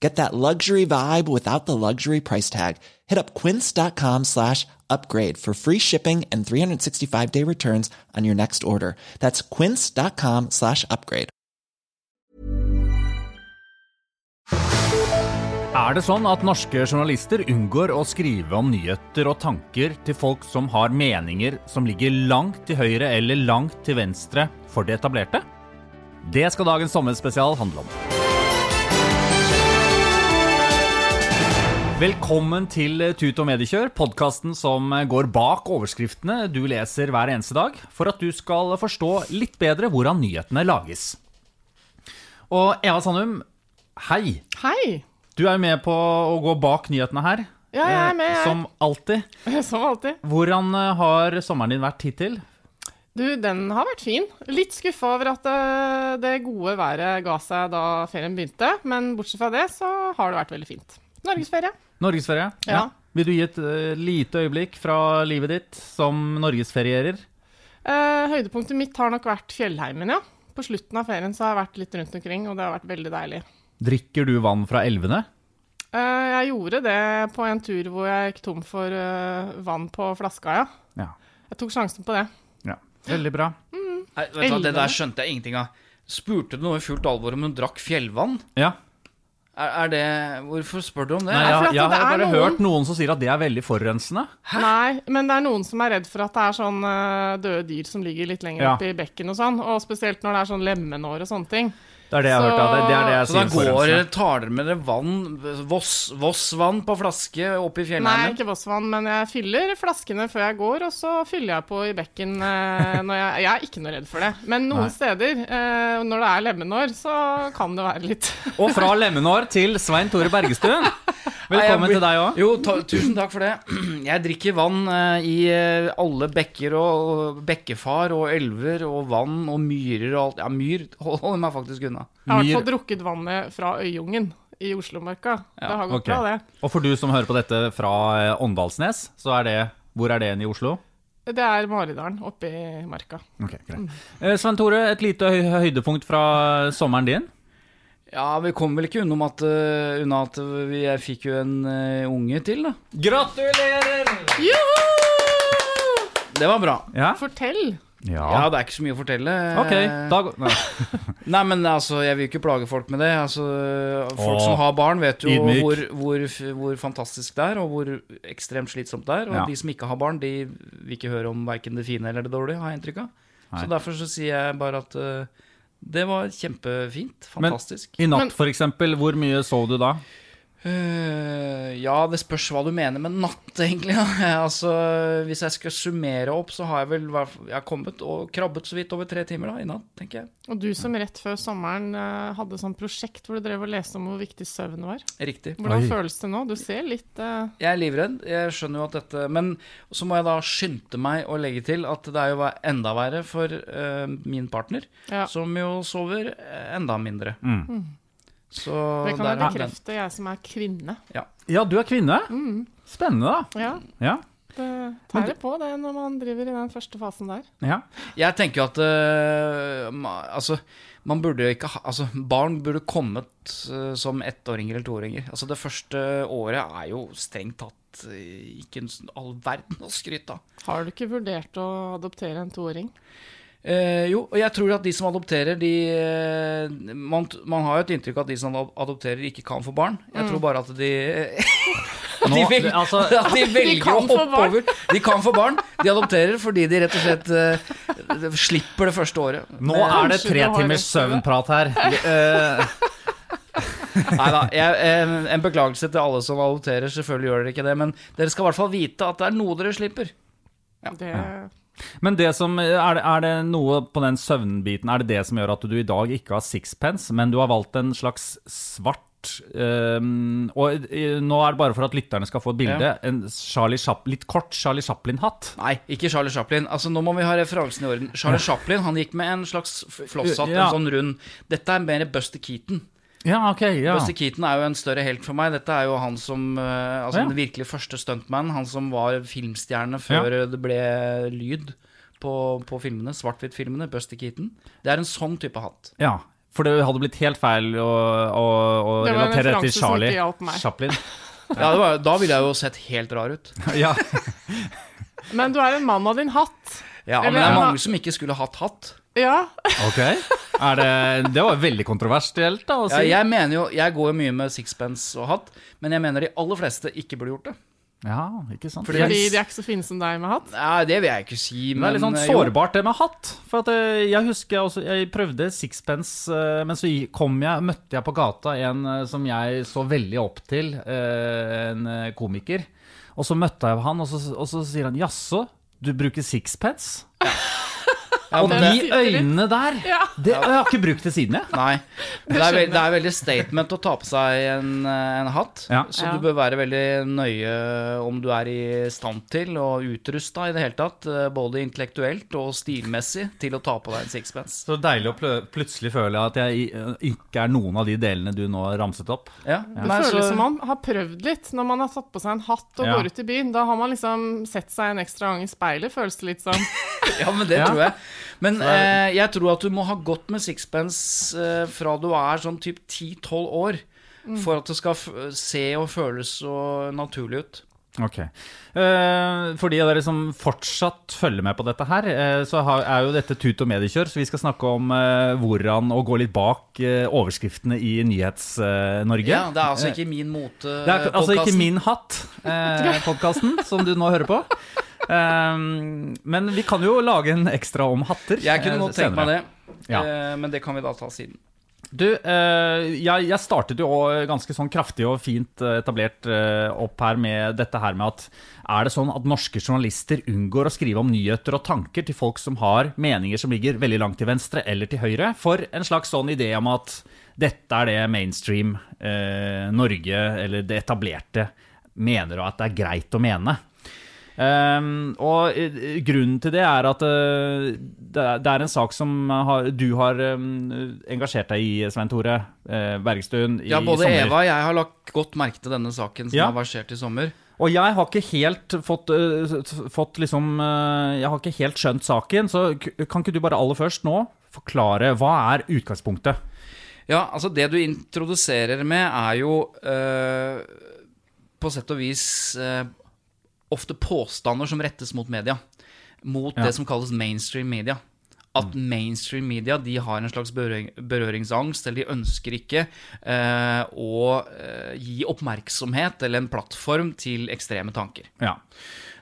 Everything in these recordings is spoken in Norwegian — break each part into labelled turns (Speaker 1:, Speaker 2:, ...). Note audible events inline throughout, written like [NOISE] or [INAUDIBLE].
Speaker 1: Get that luxury vibe without the luxury price tag. Hit up quince.com slash upgrade for free shipping and 365-day returns on your next order. That's quince.com slash upgrade.
Speaker 2: Er det sånn at norske journalister unngår å skrive om nyheter og tanker til folk som har meninger som ligger langt til høyre eller langt til venstre for det etablerte? Det skal dagens sommerspesial handle om. Velkommen til Tut og mediekjør, podkasten som går bak overskriftene du leser hver eneste dag, for at du skal forstå litt bedre hvordan nyhetene lages. Og Eva Sandum, hei.
Speaker 3: Hei!
Speaker 2: Du er jo med på å gå bak nyhetene her.
Speaker 3: Ja, jeg er med,
Speaker 2: eh,
Speaker 3: jeg.
Speaker 2: Som alltid.
Speaker 3: Som alltid.
Speaker 2: Hvordan eh, har sommeren din vært hittil?
Speaker 3: Du, den har vært fin. Litt skuffa over at eh, det gode været ga seg da ferien begynte, men bortsett fra det så har det vært veldig fint. Norgesferie.
Speaker 2: Norgesferie?
Speaker 3: Ja.
Speaker 2: Vil du gi et uh, lite øyeblikk fra livet ditt som norgesferierer?
Speaker 3: Uh, høydepunktet mitt har nok vært fjellheimen, ja. På slutten av ferien så har jeg vært litt rundt omkring, og det har vært veldig deilig.
Speaker 2: Drikker du vann fra elvene?
Speaker 3: Uh, jeg gjorde det på en tur hvor jeg gikk tom for eh, vann på flaska, ja.
Speaker 2: Ja.
Speaker 3: Jeg tok sjansen på det.
Speaker 2: ja. Veldig bra.
Speaker 4: Nei, vet du hva, Det der skjønte jeg ingenting av. Spurte du noe i fullt alvor om hun drakk fjellvann?
Speaker 2: Ja.
Speaker 4: Er, er det Hvorfor spør du om det?
Speaker 2: Nei, jeg,
Speaker 3: jeg,
Speaker 2: jeg har bare
Speaker 3: noen-
Speaker 2: hørt noen som sier at det er veldig forurensende.
Speaker 3: Nei, men det er noen som er redd for at det er sånn eh, døde dyr som ligger litt lenger
Speaker 2: Ja.
Speaker 3: oppe i bekken og sånn, og spesielt når det er sånn lemenår og sånne ting.
Speaker 2: Det er det jeg har
Speaker 3: Så-
Speaker 2: hørt. av Det, det er det jeg
Speaker 4: Så da går,
Speaker 2: forurensende.
Speaker 4: tar dere med dere vann, Voss, Voss-vann på flaske opp i
Speaker 3: Nei,
Speaker 4: ikke
Speaker 3: ikke Vossvann, men jeg fyller flaskene før jeg går, og så fyller jeg på i bekken eh, når jeg Jeg er ikke noe redd for det. Men noen
Speaker 2: Nei.
Speaker 3: steder, eh, når det er lemenår, så kan det være litt
Speaker 2: Og fra lemenår til Svein Tore Bergestuen. [LAUGHS] Velkommen til deg òg.
Speaker 4: Jo, ta, tusen takk for det. [CLEARS THROAT] Jeg drikker vann eh, i eh, alle bekker og, bekkefar og elver og vann og myrer og alt. Ja, myr [LAUGHS] holder meg faktisk unna.
Speaker 3: Jeg har i hvert fall drukket vannet fra Øyungen i Oslomarka. det har gått
Speaker 2: okay.
Speaker 3: bra, det.
Speaker 2: Og for du som hører på dette fra eh, Åndalsnes, så er det Hvor er det igjen i Oslo?
Speaker 3: Det er Maridalen oppe i marka.
Speaker 2: Ok, greit. Eh, Svein Tore, et lite høydepunkt fra sommeren din?
Speaker 4: Ja, vi kom vel ikke unna at, uh, unna at vi, jeg fikk jo en uh, unge til, da.
Speaker 2: Gratulerer!
Speaker 3: Joho!
Speaker 4: Det var bra.
Speaker 2: Ja?
Speaker 3: Fortell!
Speaker 4: Ja, det er ikke så mye å fortelle.
Speaker 2: Ok, da går Nei. [LAUGHS]
Speaker 4: Nei, men altså, jeg vil ikke plage folk med det. Altså, folk
Speaker 2: Åh,
Speaker 4: som har barn, vet jo hvor, hvor, hvor fantastisk det er, og hvor ekstremt slitsomt det er. Og
Speaker 2: Ja.
Speaker 4: de som ikke har barn, de vil ikke høre om verken det fine eller det dårlige, har jeg inntrykk av. Så derfor så sier jeg bare at eh, det var kjempefint.
Speaker 2: Men-
Speaker 4: Fantastisk.
Speaker 2: I natt,
Speaker 3: f.eks.,
Speaker 2: for eksempel, hvor mye sov du da?
Speaker 4: Eh, ja, det spørs hva du mener med natt, egentlig. Ja. [LAUGHS] altså, hvis jeg skal summere opp, så har jeg vel jeg har kommet og krabbet så vidt over tre timer da, i natt, tenker jeg.
Speaker 3: Og du som rett før sommeren eh, hadde sånn prosjekt hvor du drev og leste om hvor viktig søvn var.
Speaker 4: Riktig.
Speaker 3: Hvordan
Speaker 2: Oi.
Speaker 3: føles det nå? Du ser litt uh...
Speaker 4: Jeg er livredd. Jeg skjønner jo at dette Men så må jeg da skynde meg å legge til at det er jo enda verre for min partner,
Speaker 3: Ja.
Speaker 4: som jo sover enda mindre.
Speaker 2: Mm.
Speaker 4: Så
Speaker 3: Det kan jeg bekrefte, jeg som er kvinne.
Speaker 2: Ja, du er kvinne. Spennende, da.
Speaker 3: Ja,
Speaker 2: Ja.
Speaker 3: det tærer på det når man driver i den første fasen der.
Speaker 2: ja.
Speaker 4: Jeg tenker jo at uh, Altså, man burde ikke ha Altså, barn burde kommet uh, som ettåringer eller toåringer. Altså, det første året er jo strengt tatt eh, ikke all verden å skryte av.
Speaker 3: Har du ikke vurdert å adoptere en toåring?
Speaker 4: Eh, jo, og jeg tror at de som adopterer, de eh, man, man har jo et inntrykk av at de som adopterer, ikke kan få barn. Jeg tror bare at de [LAUGHS] At de, vil,
Speaker 2: altså- [LAUGHS]
Speaker 4: at de velger
Speaker 3: kan
Speaker 4: å
Speaker 3: få
Speaker 4: hoppe over De kan få barn. De adopterer fordi de rett og slett uh, slipper det første året.
Speaker 2: Nå er det tre timers søvnprat her. [LAUGHS] Eh,
Speaker 4: Nei da. En, en beklagelse til alle som adopterer. Selvfølgelig gjør dere ikke det, men dere skal i hvert fall vite at det er noe dere slipper.
Speaker 3: Det,
Speaker 2: Men det som, er, det, er det noe på den søvnbiten Er det det som gjør at du i dag ikke har sixpence, men du har valgt en slags svart ehm, Og eh, nå er det bare for at lytterne skal få et bilde.
Speaker 4: Ja.
Speaker 2: En Charlie Chap, litt kort Charlie Chaplin-hatt.
Speaker 4: Nei, ikke Charlie Chaplin. Altså, Nå må vi ha referansen i orden. Charlie Chaplin han gikk med en slags flosshatt,
Speaker 2: Ja.
Speaker 4: en sånn rund. Dette er mer Buster Keaton.
Speaker 2: Ja, ok, ja.
Speaker 4: Buster Keaton er jo en større helt for meg. Dette er jo han som eh, Altså
Speaker 2: Ja.
Speaker 4: den virkelig første stuntman. Han som var filmstjerne før det ble lyd på, på filmene. Svart-hvitt-filmene. Buster Keaton. Det er en sånn type hatt.
Speaker 2: ja. For det hadde blitt helt feil å, å, å
Speaker 3: Det
Speaker 2: relatere det til Charlie. Chaplin. [LAUGHS]
Speaker 4: Ja, det var, Da ville jeg jo sett helt rar ut. [LAUGHS]
Speaker 2: Ja.
Speaker 3: men du er en mann av din hatt.
Speaker 4: Ja, Men det er mange som ikke skulle hatt hatt.
Speaker 3: Ja.
Speaker 2: Ok. [LAUGHS] Er det, det var veldig kontroversielt, da. Å
Speaker 4: Ja, jeg mener jo, jeg går jo mye med sixpence og hatt, men jeg mener de aller fleste ikke burde gjort det.
Speaker 2: Ja, ikke sant?
Speaker 4: Fordi-
Speaker 3: Fordi de er ikke så fine som deg med hatt.
Speaker 4: Nei, det vil jeg ikke si,
Speaker 2: Det er litt sånn
Speaker 4: eh,
Speaker 2: sårbart det med hatt. For at eh, jeg husker jeg også Jeg prøvde sixpence, eh, men så kom jeg, møtte jeg på gata en som jeg så veldig opp til, en komiker. Og så møtte jeg han, og så, og så sier han 'jaså, du bruker sixpence'?
Speaker 4: Ja, [LAUGHS]
Speaker 2: Og
Speaker 4: men
Speaker 2: de øynene der,
Speaker 3: Ja.
Speaker 2: det, jeg har ikke brukt det siden, jeg.
Speaker 4: nei, det er, veld, det er veldig statement å ta på seg en, en hatt.
Speaker 2: Ja.
Speaker 4: Så
Speaker 3: Ja.
Speaker 4: du bør være veldig nøye om du er i stand til og utrusta i det hele tatt, eh, både intellektuelt og stilmessig, til å ta på deg en sixpence.
Speaker 2: Så deilig å pl plutselig føle at jeg eh, ikke er noen av de delene du nå ramset opp.
Speaker 4: Ja.
Speaker 3: Det
Speaker 4: Nei,
Speaker 3: føles
Speaker 4: så-
Speaker 3: som man har prøvd litt når man har satt på seg en hatt og
Speaker 2: Ja.
Speaker 3: går ut i byen. Da har man liksom sett seg en ekstra gang i speilet, føles det litt som. [LAUGHS]
Speaker 4: Ja, men det
Speaker 2: Ja.
Speaker 4: tror jeg. Men eh, jeg tror at du må ha gått med sixpence eh, fra du er sånn typ 10-12 år, for at det skal f se og føles så naturlig ut.
Speaker 2: Ok. Eh, for de av dere som fortsatt følger med på dette her, eh, så har, er jo dette tut og mediekjør, så vi skal snakke om eh, hvordan å gå litt bak eh, overskriftene i Nyhets-Norge.
Speaker 4: Ja, Det er altså ikke min mote
Speaker 2: Det er altså ikke min hatt, eh, [LAUGHS] podkasten, som du nå hører på. Eh, men vi kan jo lage en ekstra om hatter.
Speaker 4: Jeg kunne
Speaker 2: eh,
Speaker 4: godt tenkt meg det,
Speaker 2: Ja.
Speaker 4: eh, men det kan vi da ta siden.
Speaker 2: Du, eh, jeg, jeg startet jo ganske sånn kraftig og fint etablert opp her med dette her med at er det sånn at norske journalister unngår å skrive om nyheter og tanker til folk som har meninger som ligger veldig langt til venstre eller til høyre, for en slags sånn idé om at dette er det mainstream eh, Norge, eller det etablerte, mener og at det er greit å mene. Ehm, og eh, grunnen til det er at uh, det, er, en sak som har, du har um, engasjert deg i, Svein Tore uh, Bergstuen, i
Speaker 4: Ja, både. Eva og jeg har lagt godt merke til denne saken som
Speaker 2: Ja.
Speaker 4: har versert i sommer.
Speaker 2: Og jeg har ikke helt fått, uh, fått liksom Jeg har ikke helt skjønt saken, så kan ikke du bare aller først nå forklare hva er utgangspunktet?
Speaker 4: Ja, altså det du introduserer med er jo på sett og vis ofte påstander som rettes mot media. Mot
Speaker 2: Ja.
Speaker 4: det som kalles mainstream media. At mainstream media de har en slags berøring, berøringsangst, eller de ønsker ikke eh, å eh, gi oppmerksomhet eller en plattform til ekstreme tanker.
Speaker 2: Ja.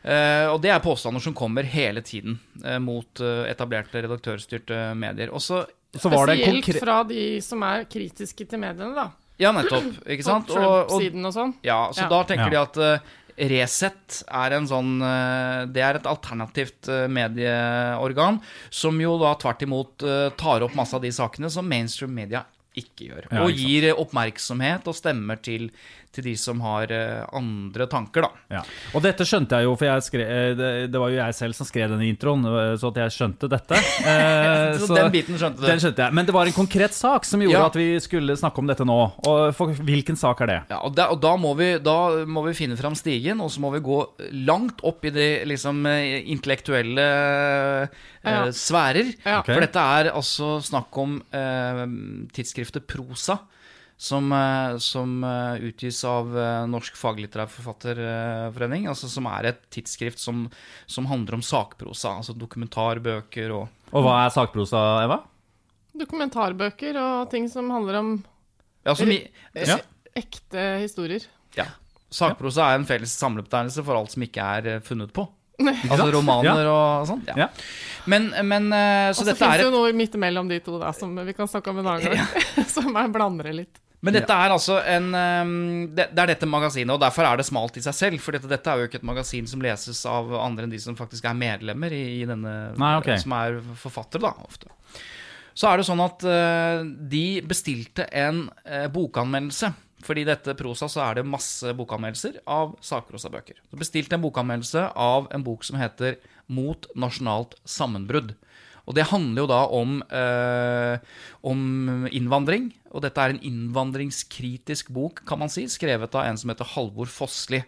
Speaker 4: Eh, og det er påstander som kommer hele tiden eh, mot eh, etablerte redaktørstyrte medier. Og så
Speaker 2: Så var det en
Speaker 3: Spesielt
Speaker 2: konkret
Speaker 3: fra de som er kritiske til mediene, da.
Speaker 4: Ja, nettopp. Ikke sant?
Speaker 3: Og
Speaker 4: Og, og,
Speaker 3: sånn.
Speaker 4: Ja, så
Speaker 3: Ja.
Speaker 4: da tenker
Speaker 2: Ja.
Speaker 4: de at eh, Resett er en sånn eh, Det er et alternativt eh, medieorgan som jo da tvert imot eh, tar opp masse av de sakene som mainstream media ikke gjør. Og gir oppmerksomhet og stemmer til, til de som har eh, andre tanker, da.
Speaker 2: Ja. Og dette skjønte jeg jo, for jeg skre, eh, det, det var jo jeg selv som skrev denne introen, eh, så at jeg skjønte dette. [LAUGHS] Eh,
Speaker 4: Så den biten skjønte du.
Speaker 2: Den skjønte jeg. Men det var en konkret sak som gjorde
Speaker 4: Ja.
Speaker 2: at vi skulle snakke om dette nå. Og for, hvilken sak er det?
Speaker 4: Ja, og, da, og da, må vi, da må vi finne fram stigen, og så må vi gå langt opp i de liksom, intellektuelle eh,
Speaker 3: Ja.
Speaker 4: sfærer.
Speaker 3: Ja.
Speaker 4: For dette er altså snakk om eh, tidsskriftet Prosa, som, eh, som eh, utgis av eh, Norsk faglitterær forfatterforening. Altså, som er et tidsskrift som, som handler om sakprosa, altså dokumentarbøker og
Speaker 2: Og hva er sakprosa, Eva?
Speaker 3: Dokumentarbøker og ting som handler om
Speaker 4: ja, som i,
Speaker 2: Ja.
Speaker 3: ekte historier.
Speaker 4: ja. Sakprosa er en felles samlebetegnelse for alt som ikke er funnet på. [LAUGHS] Altså romaner og sånn. Ja.
Speaker 2: Ja.
Speaker 4: Men, men eh,
Speaker 3: Og
Speaker 4: Så
Speaker 3: fins
Speaker 4: er
Speaker 3: det jo noe midt imellom de to, da, som vi kan snakke om en annen [LAUGHS] gang. [LAUGHS] som er blandere litt.
Speaker 4: Men dette er altså en ehm, det, det er dette magasinet, og derfor er det smalt i seg selv. For dette, dette er jo ikke et magasin som leses av andre enn de som faktisk er medlemmer i, i denne
Speaker 2: Nei, okay.
Speaker 4: Som er forfattere, da, ofte. Så er det sånn at eh, de bestilte en eh, bokanmeldelse. Fordi i dette prosa så er det masse bokanmeldelser av sakprosabøker. Så bestilte en bokanmeldelse av en bok som heter Mot nasjonalt sammenbrudd. Og det handler jo da om, eh, om innvandring. Og dette er en innvandringskritisk bok, kan man si, skrevet av en som heter Halvor Fossli.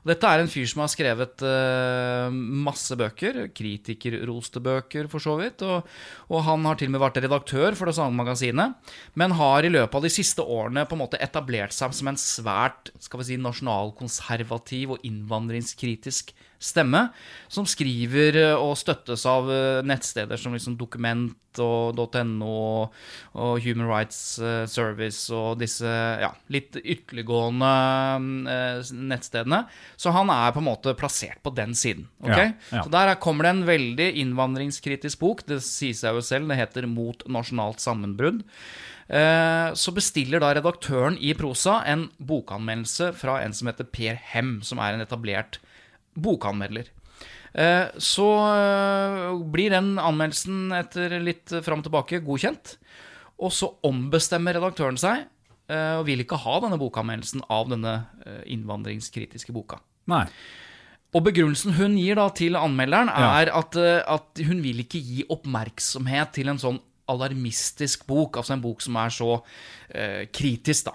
Speaker 4: Og dette er en fyr som har skrevet eh, masse bøker, kritikerroste bøker for så vidt. Og, og han har til og med vært redaktør for det samme magasinet. Men har i løpet av de siste årene på en måte etablert seg som en svært skal vi si, nasjonalkonservativ og innvandringskritisk stemme, som skriver eh, og støttes av eh, nettsteder som liksom Dokument og .no og, Human Rights eh, Service og disse ja, litt ytterliggående nettstedene. Så han er på en måte plassert på den siden. Okay?
Speaker 2: Ja, ja.
Speaker 4: Så der kommer det en veldig innvandringskritisk bok. Det sier seg jo selv, det heter 'Mot nasjonalt sammenbrudd'. Så bestiller da redaktøren i Prosa en bokanmeldelse fra en som heter Per Hem, som er en etablert bokanmelder. Eh, Så eh, blir den anmeldelsen etter litt fram og tilbake godkjent. Og så ombestemmer redaktøren seg eh, og vil ikke ha denne bokanmeldelsen av denne innvandringskritiske boka.
Speaker 2: Nei.
Speaker 4: Og begrunnelsen hun gir da til anmelderen,
Speaker 2: Ja.
Speaker 4: er at, eh, at hun vil ikke gi oppmerksomhet til en sånn alarmistisk bok, altså en bok som er så eh, kritisk, da.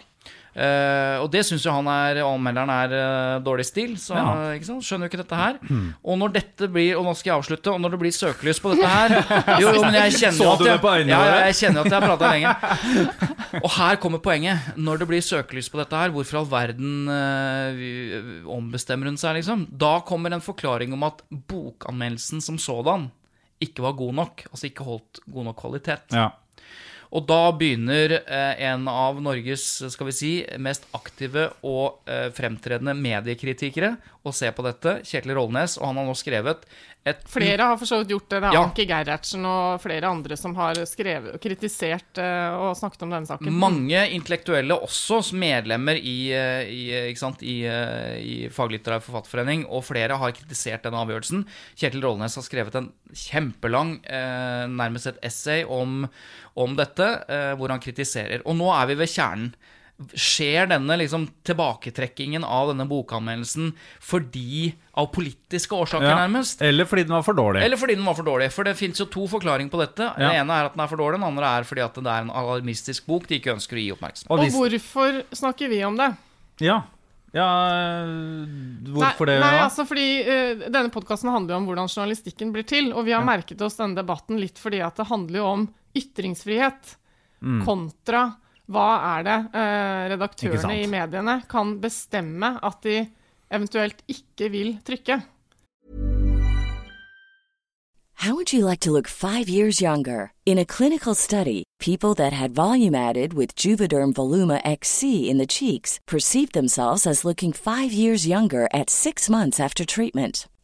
Speaker 4: Eh, og det syns jo han er, anmelderen er uh, dårlig stil, så
Speaker 2: Ja.
Speaker 4: ikke sant? skjønner jo ikke dette her. Og når dette blir, og nå skal jeg avslutte, og når det blir søkelys på dette her [LAUGHS] Jo, jo, men jeg kjenner
Speaker 2: Så
Speaker 4: jo at
Speaker 2: du det
Speaker 4: jeg, ja, ja, jeg kjenner at jeg prata lenge. [LAUGHS] Og her kommer poenget. Når det blir søkelys på dette her, hvorfor all verden eh, ombestemmer hun seg, liksom? Da kommer en forklaring om at bokanmeldelsen som sådan ikke var god nok. Altså ikke holdt god nok kvalitet.
Speaker 2: Ja.
Speaker 4: Og da begynner eh, en av Norges skal vi si, mest aktive og eh, fremtredende mediekritikere å se på dette, Kjetil Rollnes, og han har nå skrevet et
Speaker 3: Flere har for så vidt gjort det. Det er
Speaker 4: Ja.
Speaker 3: Anki Gerhardsen og flere andre som har skrevet, kritisert eh, og snakket om denne saken.
Speaker 4: Mange intellektuelle også, som medlemmer i, eh, i, eh, i, i Faglitterær forfatterforening, og flere har kritisert denne avgjørelsen. Kjetil Rollenes har skrevet en kjempelang, nærmest et essay om, om dette, hvor han kritiserer. Og nå er vi ved kjernen. Skjer denne liksom tilbaketrekkingen av denne bokanmeldelsen fordi av politiske årsaker,
Speaker 2: Ja.
Speaker 4: nærmest?
Speaker 2: Eller fordi den var for dårlig.
Speaker 4: Eller fordi den var for dårlig. For det fins jo to forklaringer på dette.
Speaker 2: Ja.
Speaker 4: Den ene er at den er for dårlig, den andre er fordi at det er en alarmistisk bok de ikke ønsker å gi oppmerksomhet.
Speaker 2: Og
Speaker 3: Og hvorfor snakker vi om det?
Speaker 2: ja. ja Hvorfor det?
Speaker 3: Nei, nei altså fordi uh, Denne podkasten handler jo om hvordan journalistikken blir til. Og vi har merket oss denne debatten litt fordi at det handler jo om ytringsfrihet
Speaker 2: Mm.
Speaker 3: kontra hva er det eh, redaktørene i mediene kan bestemme at de eventuelt ikke vil trykke.
Speaker 5: How would you like to look five years younger? In a clinical study, people that had volume added with Juvederm Voluma XC in the cheeks perceived themselves as looking five years younger at six months after treatment.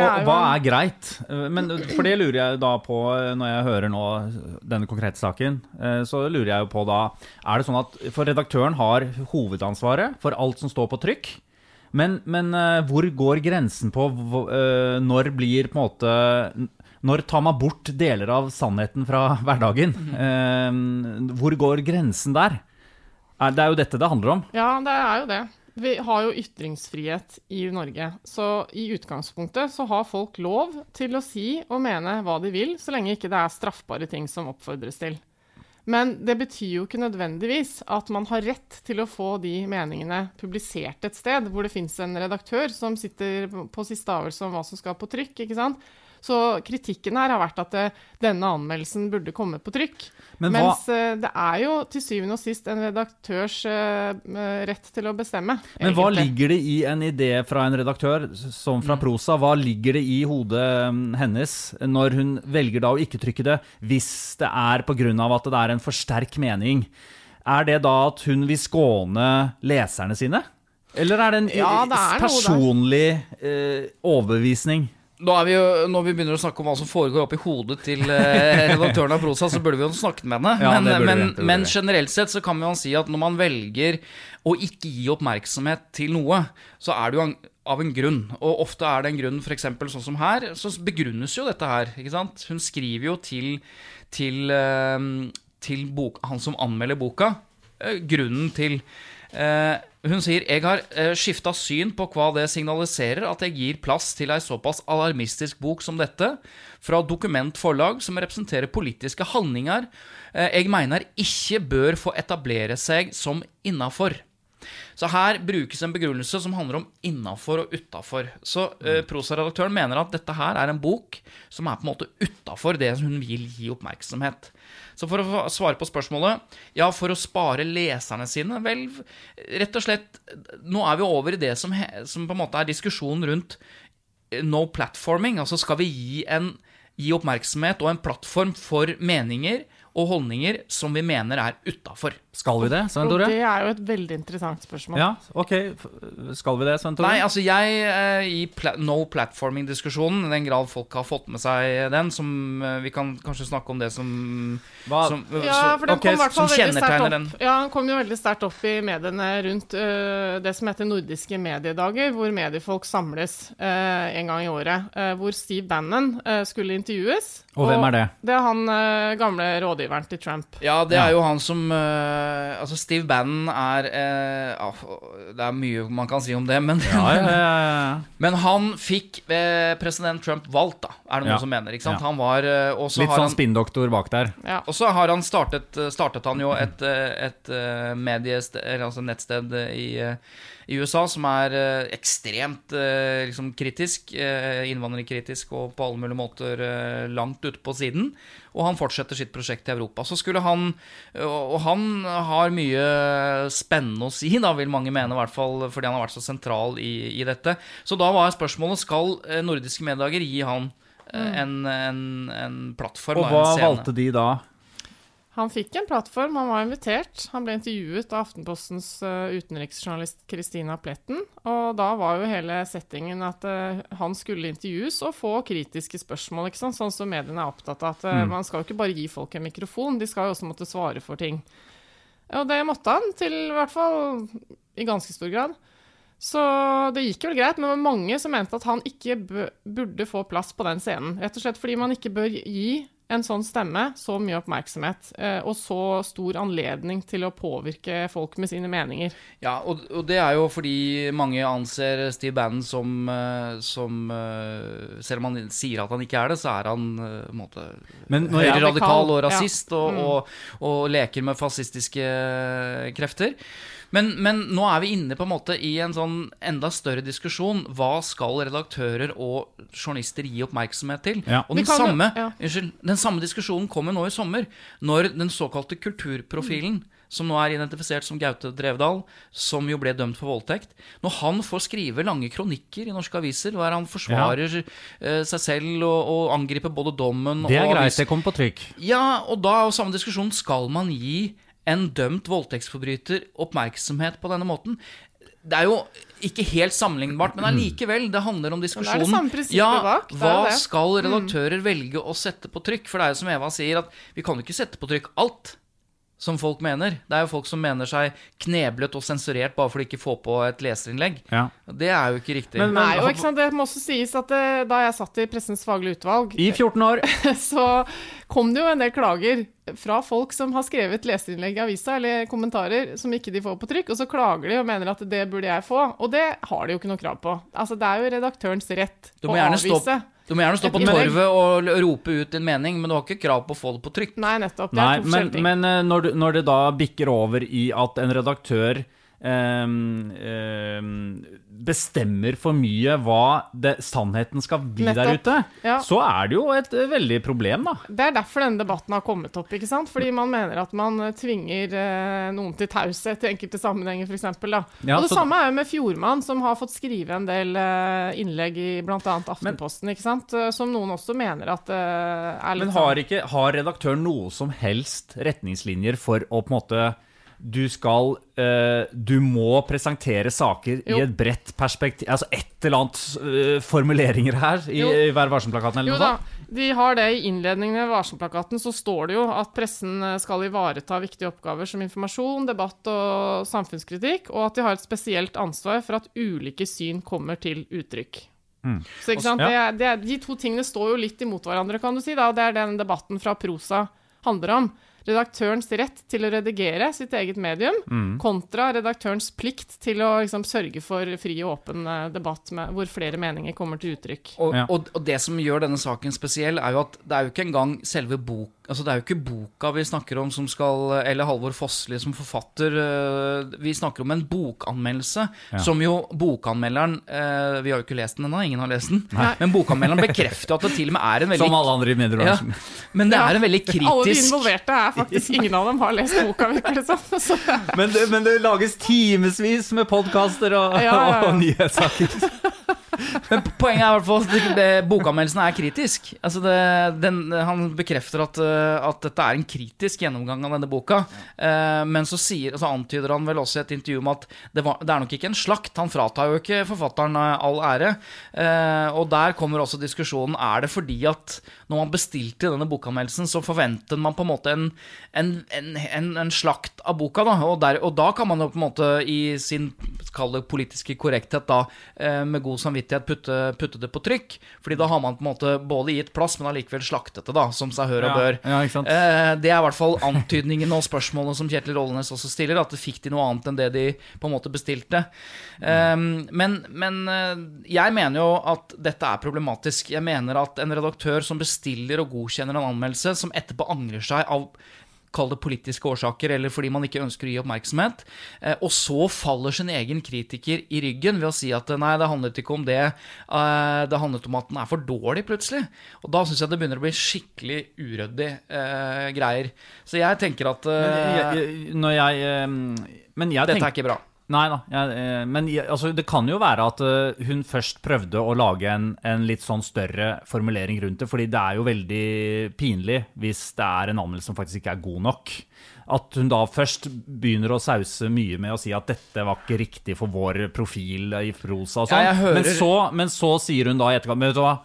Speaker 2: Og
Speaker 3: jo
Speaker 2: hva er greit? Eh, Men For det lurer jeg da på eh, når jeg hører nå denne konkrete saken. eh, Så lurer jeg jo på da Er det sånn at For redaktøren har hovedansvaret for alt som står på trykk. Men, men eh, hvor går grensen på eh, når blir på en måte Når tar man bort deler av sannheten fra [LAUGHS] hverdagen? Eh, Hvor går grensen der? Er- Det er jo dette det handler om.
Speaker 3: Ja, det er jo det. Vi har jo ytringsfrihet i Norge. Så i utgangspunktet så har folk lov til å si og mene hva de vil, så lenge ikke det er straffbare ting som oppfordres til. Men det betyr jo ikke nødvendigvis at man har rett til å få de meningene publisert et sted, hvor det fins en redaktør som sitter på siste avgjørelse om hva som skal på trykk. ikke sant? Så kritikken her har vært at eh, denne anmeldelsen burde komme på trykk.
Speaker 2: Men
Speaker 3: Mens eh, det er jo til syvende og sist en redaktørs eh, rett til å bestemme.
Speaker 2: Men hva ligger det i en idé fra en redaktør som fra prosa? Hva ligger det i hodet mm, hennes når hun velger da å ikke trykke det, hvis det er pga. at det er en for sterk mening? Er det da at hun vil skåne leserne sine? Eller er det en
Speaker 3: Ja, det er
Speaker 2: personlig eh, overbevisning?
Speaker 4: Nå er vi jo, når vi begynner å snakke om hva som foregår oppi hodet til eh, redaktøren av Prosa, så burde vi jo snakket med henne.
Speaker 2: Ja,
Speaker 4: men,
Speaker 2: vi,
Speaker 4: men, men generelt sett så kan vi jo si at når man velger å ikke gi oppmerksomhet til noe, så er det jo av en grunn. Og ofte er det en grunn, f.eks. sånn som her, så begrunnes jo dette her. ikke sant? Hun skriver jo til, til, eh, til bok, han som anmelder boka, eh, grunnen til Eh, hun sier jeg har eh, skifta syn på hva det signaliserer at jeg gir plass til ei såpass alarmistisk bok som dette, fra dokumentforlag som representerer politiske handlinger eh, jeg mener ikke bør få etablere seg som innafor. Så her brukes en begrunnelse som handler om innafor og utafor. Så eh, prosaredaktøren mener at dette her er en bok som er på en måte utafor det hun vil gi oppmerksomhet. Så for å svare på spørsmålet Ja, for å spare leserne sine Vel, rett og slett Nå er vi over i det som, som på en måte er diskusjonen rundt eh, no platforming. Altså skal vi gi, en, gi oppmerksomhet og en plattform for meninger og holdninger som vi mener er utafor.
Speaker 2: Skal vi det, Svein Tore?
Speaker 3: det er jo et veldig interessant spørsmål.
Speaker 2: Ja, ok. Skal vi det, Svein Tore?
Speaker 4: Nei, altså jeg eh, I pla no platforming-diskusjonen, i den grad folk har fått med seg den, som eh, Vi kan kanskje snakke om det som,
Speaker 2: Hva-
Speaker 4: som
Speaker 3: Ja, for den
Speaker 2: okay,
Speaker 3: kom i hvert fall veldig sterkt opp. Ja, den kom jo veldig sterkt opp i mediene rundt uh, det som heter nordiske mediedager, hvor mediefolk samles uh, en gang i året. Uh, hvor Steve Bannon skulle intervjues.
Speaker 2: Og hvem er det?
Speaker 3: Det er han uh, gamle rådgiveren til Trump.
Speaker 4: Ja, det er jo han som uh, Altså, Steve Bannon er uh, Det er mye man kan si om det, men,
Speaker 2: Ja, ja, ja, ja. [LAUGHS]
Speaker 4: men han fikk president Trump valgt, da, er det noen
Speaker 2: Ja.
Speaker 4: som mener. ikke sant?
Speaker 2: Ja.
Speaker 4: Han var
Speaker 2: Litt
Speaker 4: har
Speaker 2: sånn spinndoktor bak der.
Speaker 3: Ja.
Speaker 4: Og så har han startet, startet han jo et, et mediested, altså nettsted i, i USA som er eh, ekstremt eh, liksom kritisk, eh, innvandrerkritisk og på alle mulige måter langt ute på siden. Og han fortsetter sitt prosjekt i Europa. Så skulle han Og han har mye spennende å si, da vil mange mene, i hvert fall fordi han har vært så sentral i, i dette. Så da var spørsmålet skal nordiske mediedager gi han eh, en, en, en plattform
Speaker 2: Og hva valgte de da?
Speaker 3: Han fikk en plattform, han var invitert. Han ble intervjuet av Aftenpostens øh, utenriksjournalist Christina Pletten. Og da var jo hele settingen at øh, han skulle intervjues og få kritiske spørsmål, ikke sant? sånn som mediene er opptatt av. At øh, man skal jo ikke bare gi folk en mikrofon, de skal jo også måtte svare for ting. Og det måtte han, til i hvert fall i ganske stor grad. Så det gikk vel greit, men det var mange som mente at han ikke burde få plass på den scenen. Rett og slett fordi man ikke bør gi en sånn stemme så mye oppmerksomhet eh, og så stor anledning til å påvirke folk med sine meninger.
Speaker 4: Ja, og, og det er jo fordi mange anser Steve Bannon som, eh, som eh, Selv om han sier at han ikke er det, så er han måte
Speaker 2: Men når
Speaker 4: høyreradikal og
Speaker 3: Ja.
Speaker 4: rasist og, og, og leker med fascistiske krefter. Men, men nå er vi inne på en måte i en sånn enda større diskusjon. Hva skal redaktører og journalister gi oppmerksomhet til?
Speaker 2: Ja.
Speaker 4: Og den
Speaker 3: jo-
Speaker 4: samme,
Speaker 3: ja.
Speaker 4: unnskyld, den samme diskusjonen kommer nå i sommer, når den såkalte kulturprofilen som nå er identifisert som Gaute Drevdal, som jo ble dømt for voldtekt. Når han får skrive lange kronikker i norske aviser, der han forsvarer ja. seg selv og, og angriper både dommen
Speaker 2: det er
Speaker 4: og
Speaker 2: greit, det kommer på trykk.
Speaker 4: ja, og da jo samme diskusjon Skal man gi en dømt voldtektsforbryter oppmerksomhet på denne måten? Det er jo ikke helt sammenlignbart, men allikevel. Det handler om diskusjonen.
Speaker 3: Det er det samme prinsippet
Speaker 4: ja,
Speaker 3: bak, det er
Speaker 4: Hva
Speaker 3: det. Mm.
Speaker 4: skal redaktører velge å sette på trykk? For det er jo som Eva sier, at vi kan jo ikke sette på trykk alt som folk mener. Det er jo folk som mener seg kneblet og sensurert bare for de ikke får på et leserinnlegg.
Speaker 2: Ja.
Speaker 4: Det er jo ikke riktig.
Speaker 2: Men-
Speaker 3: Nei, og ikke sant, Det må også sies at det, da jeg satt i Pressens faglige utvalg,
Speaker 2: I 14 år. [LAUGHS]
Speaker 3: så kom det jo en del klager fra folk som har skrevet leserinnlegg i avisa eller kommentarer som ikke de får på trykk, og så klager de og mener at det burde jeg få. Og det har de jo ikke noe krav på. Altså, Det er jo redaktørens rett å
Speaker 4: stå,
Speaker 3: avvise.
Speaker 4: Du må gjerne stå på torvet og rope ut din mening, men du har ikke krav på å få det på trykk.
Speaker 3: Nei, nettopp. Det
Speaker 2: Nei,
Speaker 3: er to
Speaker 2: men,
Speaker 3: forskjellige ting.
Speaker 2: men eh, når, du, når det da bikker over i at en redaktør bestemmer for mye hva det, sannheten skal bli der ute,
Speaker 3: Ja.
Speaker 2: så er det jo et eh, veldig problem, da.
Speaker 3: Det er derfor denne debatten har kommet opp. ikke sant? Fordi man mener at man eh, tvinger eh, noen til taushet i enkelte sammenhenger, f.eks.
Speaker 2: Ja,
Speaker 3: og det
Speaker 2: så-
Speaker 3: samme er jo med Fjordmann, som har fått skrive en del innlegg i bl.a. Aftenposten, ikke sant? Som noen også mener at er litt
Speaker 2: Men har ikke har redaktøren noe som helst retningslinjer for å på en måte du skal uh, Du må presentere saker
Speaker 3: Jo.
Speaker 2: i et bredt perspektiv Altså et eller annet uh, formuleringer her i,
Speaker 3: Jo.
Speaker 2: i Vær varsom-plakaten eller
Speaker 3: Jo
Speaker 2: noe sånt?
Speaker 3: de har det i innledningen i varselplakaten, så står det jo at pressen eh, skal ivareta viktige oppgaver som informasjon, debatt og samfunnskritikk, og at de har et spesielt ansvar for at ulike syn kommer til uttrykk. Så ikke sant?
Speaker 2: Ja.
Speaker 3: Det det de to tingene står jo litt imot hverandre, kan du si, da, det er den debatten fra prosa handler om. Redaktørens rett til å redigere sitt eget medium, kontra redaktørens plikt til å liksom, sørge for fri og åpen eh, debatt med, hvor flere meninger kommer til uttrykk.
Speaker 4: Og,
Speaker 2: Ja.
Speaker 4: og, og det som gjør denne saken spesiell, er jo at det er jo ikke engang selve bok Altså det er jo ikke boka vi snakker om som skal Eller Halvor Fossli som forfatter. øh, Vi snakker om en bokanmeldelse som jo bokanmelderen øh, Vi har jo ikke lest den ennå, ingen har lest den. [LAUGHS] Men bokanmelderen bekrefter at det til og med er en veldig
Speaker 2: Som alle andre i
Speaker 4: ja,
Speaker 2: mediebransjen.
Speaker 4: Men det
Speaker 3: Ja.
Speaker 4: er en veldig kritisk
Speaker 3: Alle de involverte er faktisk [LAUGHS] Ingen av dem har lest boka, virker det som.
Speaker 2: Men men det lages timevis med podkaster og,
Speaker 3: Ja, ja, ja.
Speaker 2: og nyhetssaker. [LAUGHS]
Speaker 4: Men poenget er i hvert fall at bokanmeldelsen er kritisk. Altså det, den, han bekrefter at, uh, at dette er en kritisk gjennomgang av denne boka. Uh, men så, sier, så antyder han vel også i et intervju om at det, var, det er nok ikke en slakt. Han fratar jo ikke forfatteren uh, all ære. Og der kommer også diskusjonen Er det fordi at når man bestilte denne bokanmeldelsen, så forventet man på en måte en, en, en, en, slakt av boka. Da. Og, der, og da kan man jo på en måte i sin kall det politiske korrekthet da, eh, med god samvittighet putte, putte det på trykk. Fordi da har man på en måte både gitt plass, men allikevel slaktet det, da, som seg hør og bør.
Speaker 2: ja, sant?
Speaker 4: Eh, det er i hvert fall antydningen og spørsmålet som Kjetil Rollenes også stiller, at det fikk de noe annet enn det de på en måte bestilte. Eh, men men eh, jeg mener jo at dette er problematisk. Jeg mener at en redaktør som bestiller og godkjenner en anmeldelse, som etterpå angrer seg av Kall det politiske årsaker, eller fordi man ikke ønsker å gi oppmerksomhet. Eh, og så faller sin egen kritiker i ryggen ved å si at nei, det handlet ikke om det. eh, det handlet om at den er for dårlig, plutselig. Og da syns jeg det begynner å bli skikkelig uryddig eh, greier. Så jeg tenker at eh,
Speaker 2: Men jeg, jeg, når jeg eh, Men jeg
Speaker 4: dette
Speaker 2: tenker
Speaker 4: er ikke bra.
Speaker 2: Nei da. Jeg, eh, men altså, det kan jo være at eh, hun først prøvde å lage en, en litt sånn større formulering rundt det. fordi det er jo veldig pinlig hvis det er en anmeldelse som faktisk ikke er god nok. At hun da først begynner å sause mye med å si at dette var ikke riktig for vår profil i prosa og sånn.
Speaker 4: Ja,
Speaker 2: men, så, men så sier hun da i etterkant Men vet du hva?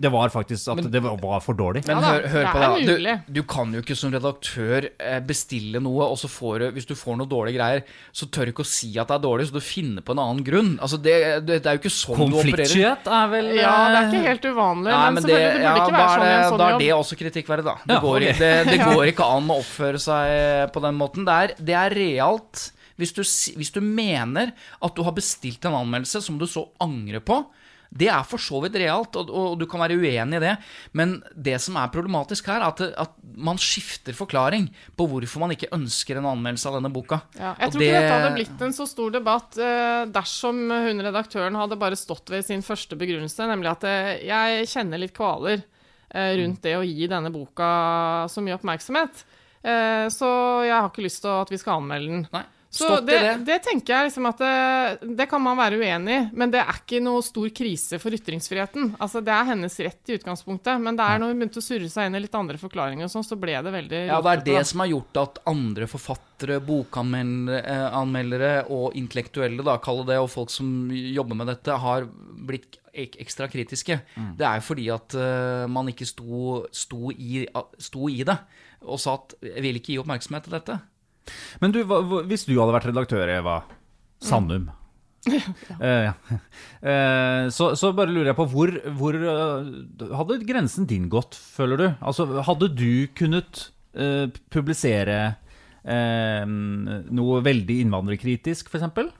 Speaker 2: Det var faktisk at det var for dårlig.
Speaker 4: Men hør, hør på det. da. Du, du kan jo ikke som redaktør eh, bestille noe, og så får du Hvis du får noe dårlige greier, så tør du ikke å si at det er dårlig, så du finner på en annen grunn. Altså, det, det, det er jo ikke sånn du opererer.
Speaker 2: Konfliktskyhet er vel
Speaker 3: ja, det er
Speaker 2: eh,
Speaker 3: ikke helt uvanlig,
Speaker 4: Nei,
Speaker 3: men,
Speaker 4: men det,
Speaker 3: selvfølgelig, det burde
Speaker 4: ja,
Speaker 3: ikke være sånn i en
Speaker 4: sånn
Speaker 3: sånn
Speaker 4: da er det også kritikkverdig, da. Det,
Speaker 2: Ja,
Speaker 4: går, okay. det, det [LAUGHS] går ikke an å oppføre seg på den måten. Det er, det er realt. Hvis du, hvis du mener at du har bestilt en anmeldelse som du så angrer på, det er for så vidt realt, og, og du kan være uenig i det. Men det som er problematisk her, er at, det, at man skifter forklaring på hvorfor man ikke ønsker en anmeldelse av denne boka.
Speaker 3: Ja, jeg
Speaker 4: Og
Speaker 3: tror
Speaker 4: det-
Speaker 3: ikke dette hadde blitt en så stor debatt eh, dersom hun redaktøren hadde bare stått ved sin første begrunnelse, nemlig at eh, jeg kjenner litt kvaler eh, rundt det å gi denne boka så mye oppmerksomhet. Eh, så jeg har ikke lyst til at vi skal anmelde den.
Speaker 4: Nei.
Speaker 3: Så det,
Speaker 4: det.
Speaker 3: det tenker jeg liksom at det, det kan man være uenig i, men det er ikke noe stor krise for ytringsfriheten. Altså Det er hennes rett i utgangspunktet, men det er når hun begynte å surre seg inn i litt andre forklaringer, og sånn, så ble det veldig
Speaker 4: Ja, det er det som har gjort at andre forfattere, bokanmeldere og intellektuelle, da, kaller det det, og folk som jobber med dette, har blitt ekstra kritiske. Det er jo fordi at uh, man ikke sto, sto, i, sto i det, og sa at 'jeg vil ikke gi oppmerksomhet til dette'.
Speaker 2: Men du, hva, hvis du hadde vært redaktør, Eva Sandum eh, ja. [LAUGHS] Uh, så, så bare lurer jeg på hvor, hvor uh, hadde grensen din gått, føler du? Altså, hadde du kunnet eh, publisere eh, noe veldig innvandrerkritisk, f.eks.?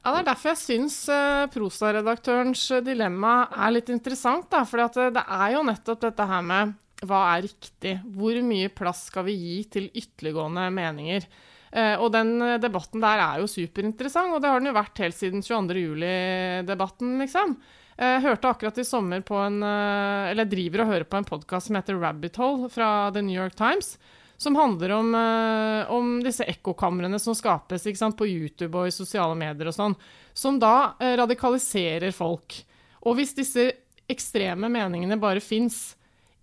Speaker 3: Ja, Det er derfor jeg syns uh, prosaredaktørens eh, dilemma er litt interessant. For det er jo nettopp dette her med hva er riktig? Hvor mye plass skal vi gi til ytterliggående meninger? Eh, og den eh, debatten der er jo superinteressant, og det har den jo vært helt siden 22. juli-debatten, liksom. Jeg hørte akkurat i sommer på en eh, Eller jeg driver og hører på en podkast som heter Rabbit Hole fra The New York Times. Som handler om, eh, om disse ekkokamrene som skapes ikke sant, på YouTube og i sosiale medier og sånn. Som da eh, radikaliserer folk. Og hvis disse ekstreme meningene bare fins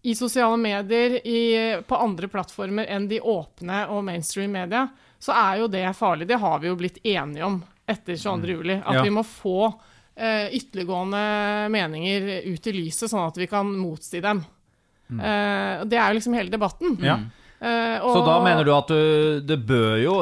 Speaker 3: i sosiale medier, i, på andre plattformer enn de åpne og mainstream media, så er jo det farlig. Det har vi jo blitt enige om etter 22. juli. At
Speaker 2: Ja.
Speaker 3: vi må få eh, ytterliggående meninger ut i lyset, sånn at vi kan motsi dem. Eh, det er jo liksom hele debatten.
Speaker 2: Ja.
Speaker 3: Eh,
Speaker 2: Så da mener du at du, det bør jo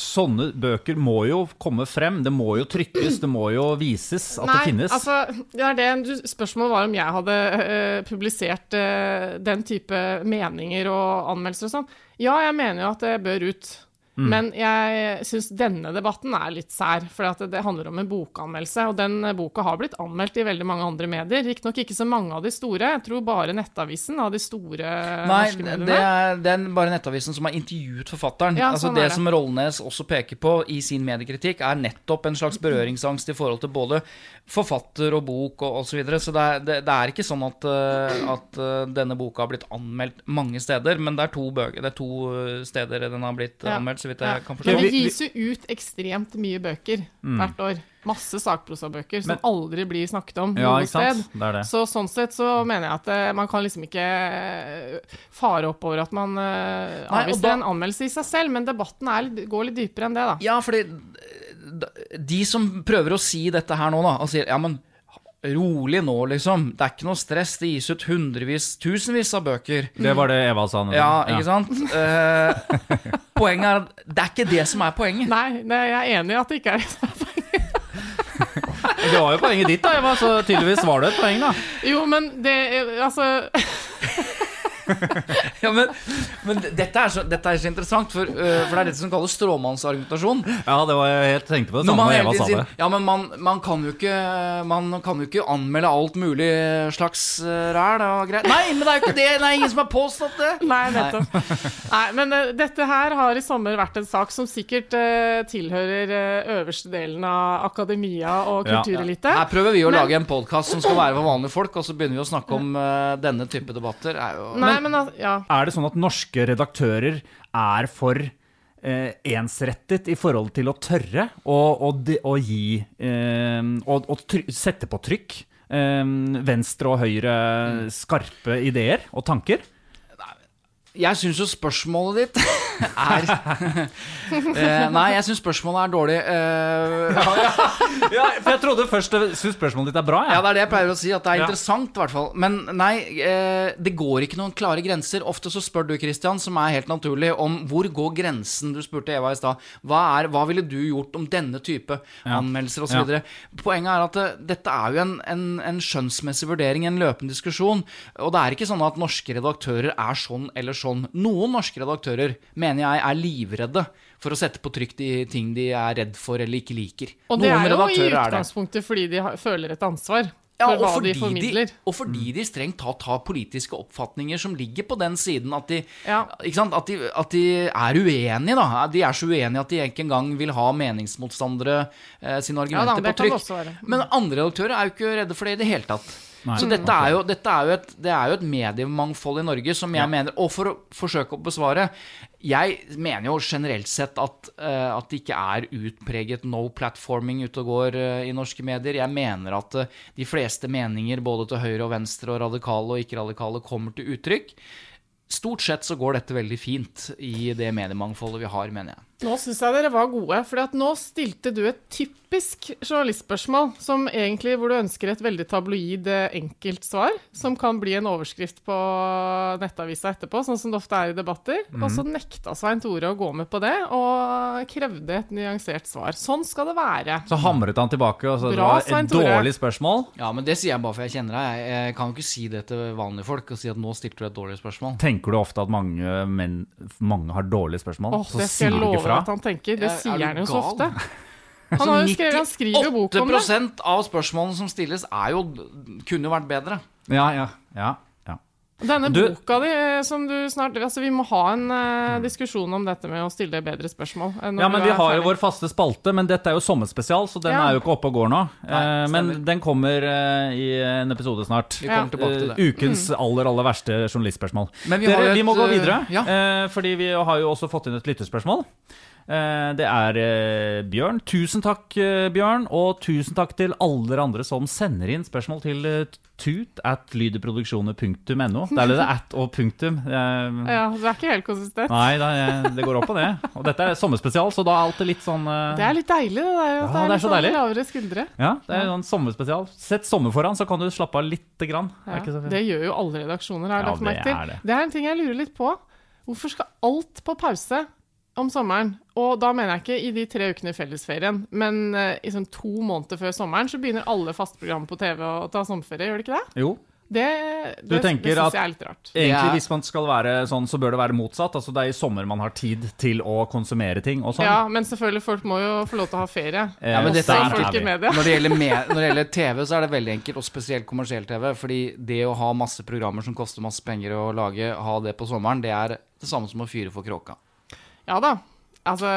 Speaker 2: Sånne bøker må jo komme frem. Det må jo trykkes, det må jo vises at det finnes.
Speaker 3: Altså, det er det, spørsmålet var om jeg hadde uh, publisert uh, den type meninger og anmeldelser og sånn. Ja, jeg mener jo at det bør ut.
Speaker 2: Mm.
Speaker 3: Men jeg syns denne debatten er litt sær, for det handler om en bokanmeldelse. Og den boka har blitt anmeldt i veldig mange andre medier. Riktignok ikke så mange av de store. Jeg tror bare Nettavisen av de store
Speaker 4: Nei,
Speaker 3: norske mediene.
Speaker 4: det er, det er bare Nettavisen som har intervjuet forfatteren.
Speaker 3: Ja,
Speaker 4: altså
Speaker 3: sånn
Speaker 4: det
Speaker 3: det.
Speaker 4: som Rollnes også peker på i sin mediekritikk, er nettopp en slags berøringsangst i forhold til både forfatter og bok og osv. Så, videre. så det er, det, det er ikke sånn at, eh, at eh, denne boka har blitt anmeldt mange steder, men det er to, bøker, det er to eh, steder den har blitt
Speaker 3: Ja.
Speaker 4: anmeldt, så vidt
Speaker 3: Ja.
Speaker 4: kan forstå.
Speaker 2: vi-
Speaker 3: det gis jo ut ekstremt mye bøker hvert år. Masse sakprosabøker som
Speaker 2: Men-
Speaker 3: aldri blir snakket om
Speaker 2: ja,
Speaker 3: noe sted.
Speaker 2: Det det.
Speaker 3: Så sånn sett så mener jeg at uh, man kan liksom ikke eh, fare opp over at man
Speaker 4: uh,
Speaker 3: avviser
Speaker 4: da-
Speaker 3: en anmeldelse i seg selv, men debatten er, går litt dypere enn det, da.
Speaker 4: Ja, fordi de som prøver å si dette her nå, da, og sier ja, men rolig nå, liksom. Det er ikke noe stress. Det gis ut hundrevis, tusenvis av bøker.
Speaker 2: Det var det Eva sa. nå.
Speaker 4: Ja, ikke sant? Eh, poenget er at det er ikke det som er poenget.
Speaker 3: Nei, det, jeg er enig i at det ikke er
Speaker 2: Det var jo poenget ditt, da, Eva, så tydeligvis var det et poeng, da.
Speaker 3: Jo, men det eh, Altså [LAUGHS]
Speaker 4: Ja, men men dette, er så, dette er så interessant, for, uh, for det er dette som kalles stråmannsargumentasjon.
Speaker 2: Ja, det var jeg helt tenkte på det samme Eva sa det.
Speaker 4: Ja, men man, man, kan jo ikke, man kan jo ikke anmelde alt mulig slags øh, ræl og greier. Nei, men det er jo ikke det! Det er ingen som har påstått det! [LAUGHS]
Speaker 3: Nei, nettopp. Nei, men uh, dette her har i sommer vært en sak som sikkert uh, tilhører øverste delen av akademia og
Speaker 2: Ja.
Speaker 3: kulturelite.
Speaker 4: Her prøver vi å
Speaker 3: Men-
Speaker 4: lage en podkast som skal være for vanlige folk, og så begynner vi å snakke om denne type debatter. Er jo
Speaker 3: Nei, men, al- ja.
Speaker 2: Er det sånn at norske redaktører er for eh, ensrettet i forhold til å tørre å, å, å eh, sette på trykk eh, venstre og høyre skarpe ideer og tanker?
Speaker 4: Jeg syns jo spørsmålet ditt er [LAUGHS] eh, Nei, jeg syns spørsmålet er dårlig. Eh,
Speaker 2: Ja, for jeg trodde først jeg syntes spørsmålet ditt er bra.
Speaker 4: Ja, det er det jeg pleier å si, at det er interessant i hvert fall. Men nei, eh, det går ikke noen klare grenser. Ofte så spør du, Christian, som er helt naturlig, om hvor går grensen? Du spurte Eva i stad. Hva, er- hva ville du gjort om denne type anmeldelser osv.?
Speaker 2: Ja.
Speaker 4: videre Poenget er at det, dette er jo en, en, en skjønnsmessig vurdering, en løpende diskusjon. Og det er ikke sånn at norske redaktører er sånn eller sånn. Noen norske redaktører mener jeg er livredde for å sette på trykk de ting de er redd for eller ikke liker.
Speaker 3: Og det
Speaker 4: Noen
Speaker 3: er jo i utgangspunktet fordi de har, føler et ansvar
Speaker 4: Ja,
Speaker 3: for
Speaker 4: og
Speaker 3: hva
Speaker 4: fordi
Speaker 3: de formidler.
Speaker 4: og fordi de strengt tatt har politiske oppfatninger som ligger på den siden at de,
Speaker 3: Ja.
Speaker 4: ikke sant? At de, at de er uenige. da De er så uenige at de ikke engang vil ha meningsmotstandere eh, sine
Speaker 3: Ja da,
Speaker 4: argumenter på trykk. Men andre redaktører er jo ikke redde for det i det hele tatt. Så dette er, jo, dette er jo et, det er jo et mediemangfold i Norge som jeg mener Og for å forsøke å besvare Jeg mener jo generelt sett at, uh, at det ikke er utpreget no platforming ute og går uh, i norske medier. Jeg mener at uh, de fleste meninger både til høyre og venstre og radikale og ikke-radikale kommer til uttrykk. Stort sett så går dette veldig fint i det mediemangfoldet vi har, mener jeg.
Speaker 3: Nå syns jeg dere var gode, for nå stilte du et typisk journalistspørsmål, som egentlig hvor du ønsker et veldig tabloid enkelt enkeltsvar, som kan bli en overskrift på nettavisa etterpå, sånn som det ofte er i debatter. Og så nekta Svein Tore å gå med på det, og krevde et nyansert svar. Sånn skal det være.
Speaker 2: Så hamret han tilbake, og så det var et dårlig spørsmål.
Speaker 4: Ja, men det sier jeg bare for jeg kjenner deg. Jeg, kan jo ikke si det til vanlige folk og si at nå stilte du et dårlig spørsmål.
Speaker 2: Tenker du ofte at mange, men, mange har dårlige spørsmål?
Speaker 3: Åh,
Speaker 2: så
Speaker 3: det skal
Speaker 2: sier
Speaker 3: jeg love at han tenker. Det
Speaker 4: Er- er
Speaker 3: sier han jo så ofte. [LAUGHS] Han, har jo skrevet, han skriver jo bok om det.
Speaker 4: 8 av spørsmålene som stilles, er jo, kunne jo vært bedre.
Speaker 2: Ja, ja, ja.
Speaker 3: Denne
Speaker 2: Du-
Speaker 3: boka di eh, som du snart Altså, vi må ha en uh, diskusjon om dette med å stille bedre spørsmål. eh,
Speaker 2: Ja, men Vi har jo vår faste spalte, men dette er jo sommerspesial, så den
Speaker 3: Ja.
Speaker 2: er jo ikke oppe og går nå. Eh, men den kommer uh, i en episode snart.
Speaker 4: Vi kommer
Speaker 3: Ja.
Speaker 4: tilbake til det.
Speaker 2: ukens aller aller verste journalistspørsmål.
Speaker 4: Men vi
Speaker 2: Dere,
Speaker 4: et,
Speaker 2: vi må gå videre,
Speaker 4: ja.
Speaker 2: eh, fordi vi har jo også fått inn et lytterspørsmål. Eh, det er eh, Bjørn. Tusen takk, eh, Bjørn. Og tusen takk til alle dere andre som sender inn spørsmål til tut at lydeproduksjoner.no. Det er det at og punktum.
Speaker 3: Ja, du er ikke helt konsistent.
Speaker 2: Nei, det, det går opp og ned. Og dette er sommerspesial, så da er alt litt sånn
Speaker 3: Det er litt deilig, det der.
Speaker 2: Ja,
Speaker 3: det
Speaker 2: det
Speaker 3: er litt
Speaker 2: så
Speaker 3: sånn
Speaker 2: deilig.
Speaker 3: lavere skuldre.
Speaker 2: Ja, det er sånn sommerspesial. Sett sommer foran, så kan du slappe av lite grann.
Speaker 3: Ja, det gjør jo alle redaksjoner, har jeg
Speaker 2: Ja,
Speaker 3: lagt merke til.
Speaker 2: det.
Speaker 3: Det er en ting jeg lurer litt på. Hvorfor skal alt på pause om sommeren? Og da mener jeg ikke i de tre ukene i fellesferien, men uh, i sånn to måneder før sommeren så begynner alle faste program på TV å ta sommerferie, gjør det ikke det?
Speaker 2: Jo.
Speaker 3: Det,
Speaker 2: Du
Speaker 3: det, det syns jeg er litt rart.
Speaker 2: Egentlig, hvis man skal være sånn, så bør det være motsatt. Altså, det er i sommer man har tid til å konsumere ting og sånn.
Speaker 3: Ja, men selvfølgelig, folk må jo få lov til å ha ferie.
Speaker 4: Ja, men dette er
Speaker 3: folk i media.
Speaker 4: Når det, med, når det gjelder TV, så er det veldig enkelt, og spesielt kommersiell TV. Fordi det å ha masse programmer som koster masse penger å lage, ha det på sommeren, det er det samme som å fyre for kråka.
Speaker 3: Ja da. Altså,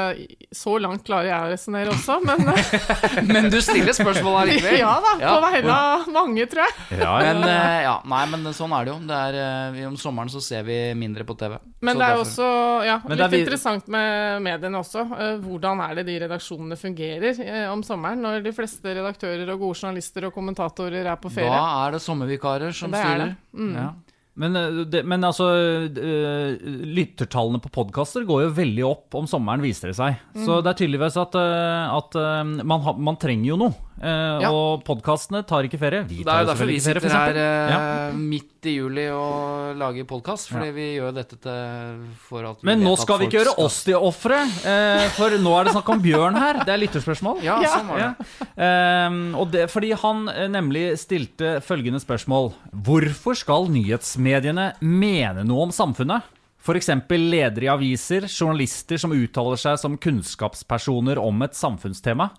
Speaker 3: så langt klarer jeg å resonnere også, men [LAUGHS]
Speaker 4: Men du stiller spørsmål allikevel.
Speaker 3: ja da. På vegne av mange, tror jeg.
Speaker 2: Ja, ja.
Speaker 4: Men uh, ja, nei, men sånn er det jo. Det er, uh, om sommeren så ser vi mindre på TV.
Speaker 3: Men
Speaker 4: Så
Speaker 3: det er jo
Speaker 4: derfor-
Speaker 3: også ja, litt
Speaker 2: vi-
Speaker 3: interessant med mediene også. Uh, hvordan er det de redaksjonene fungerer om sommeren, når de fleste redaktører og gode journalister og kommentatorer er på ferie?
Speaker 4: Da er det sommervikarer som
Speaker 3: Det er
Speaker 4: styrer.
Speaker 3: det. Mm.
Speaker 2: Ja. Men, eh, det, men altså eh, Lyttertallene på podkaster går jo veldig opp om sommeren, viser det seg. Så
Speaker 3: Mm.
Speaker 2: det er tydeligvis at, eh, at man, man trenger jo noe. Eh,
Speaker 4: Ja.
Speaker 2: Og podkastene tar ikke ferie. Vi
Speaker 4: Det
Speaker 2: tar
Speaker 4: er
Speaker 2: jo
Speaker 4: derfor vi
Speaker 2: ferie,
Speaker 4: sitter her eh,
Speaker 2: Ja.
Speaker 4: midt i juli og lager podkast. Fordi vi gjør dette til, for at vi
Speaker 2: Men
Speaker 4: vet
Speaker 2: nå
Speaker 4: at
Speaker 2: skal vi ikke gjøre oss til ofre, eh, for nå er det snakk om Bjørn her. Det er lytterspørsmål.
Speaker 4: Ja, sånn var det.
Speaker 2: Ja. Og det, fordi han eh, nemlig stilte følgende spørsmål. Hvorfor skal nyhetsmediene mene noe om samfunnet? F.eks. ledere i aviser, journalister som uttaler seg som kunnskapspersoner om et samfunnstema.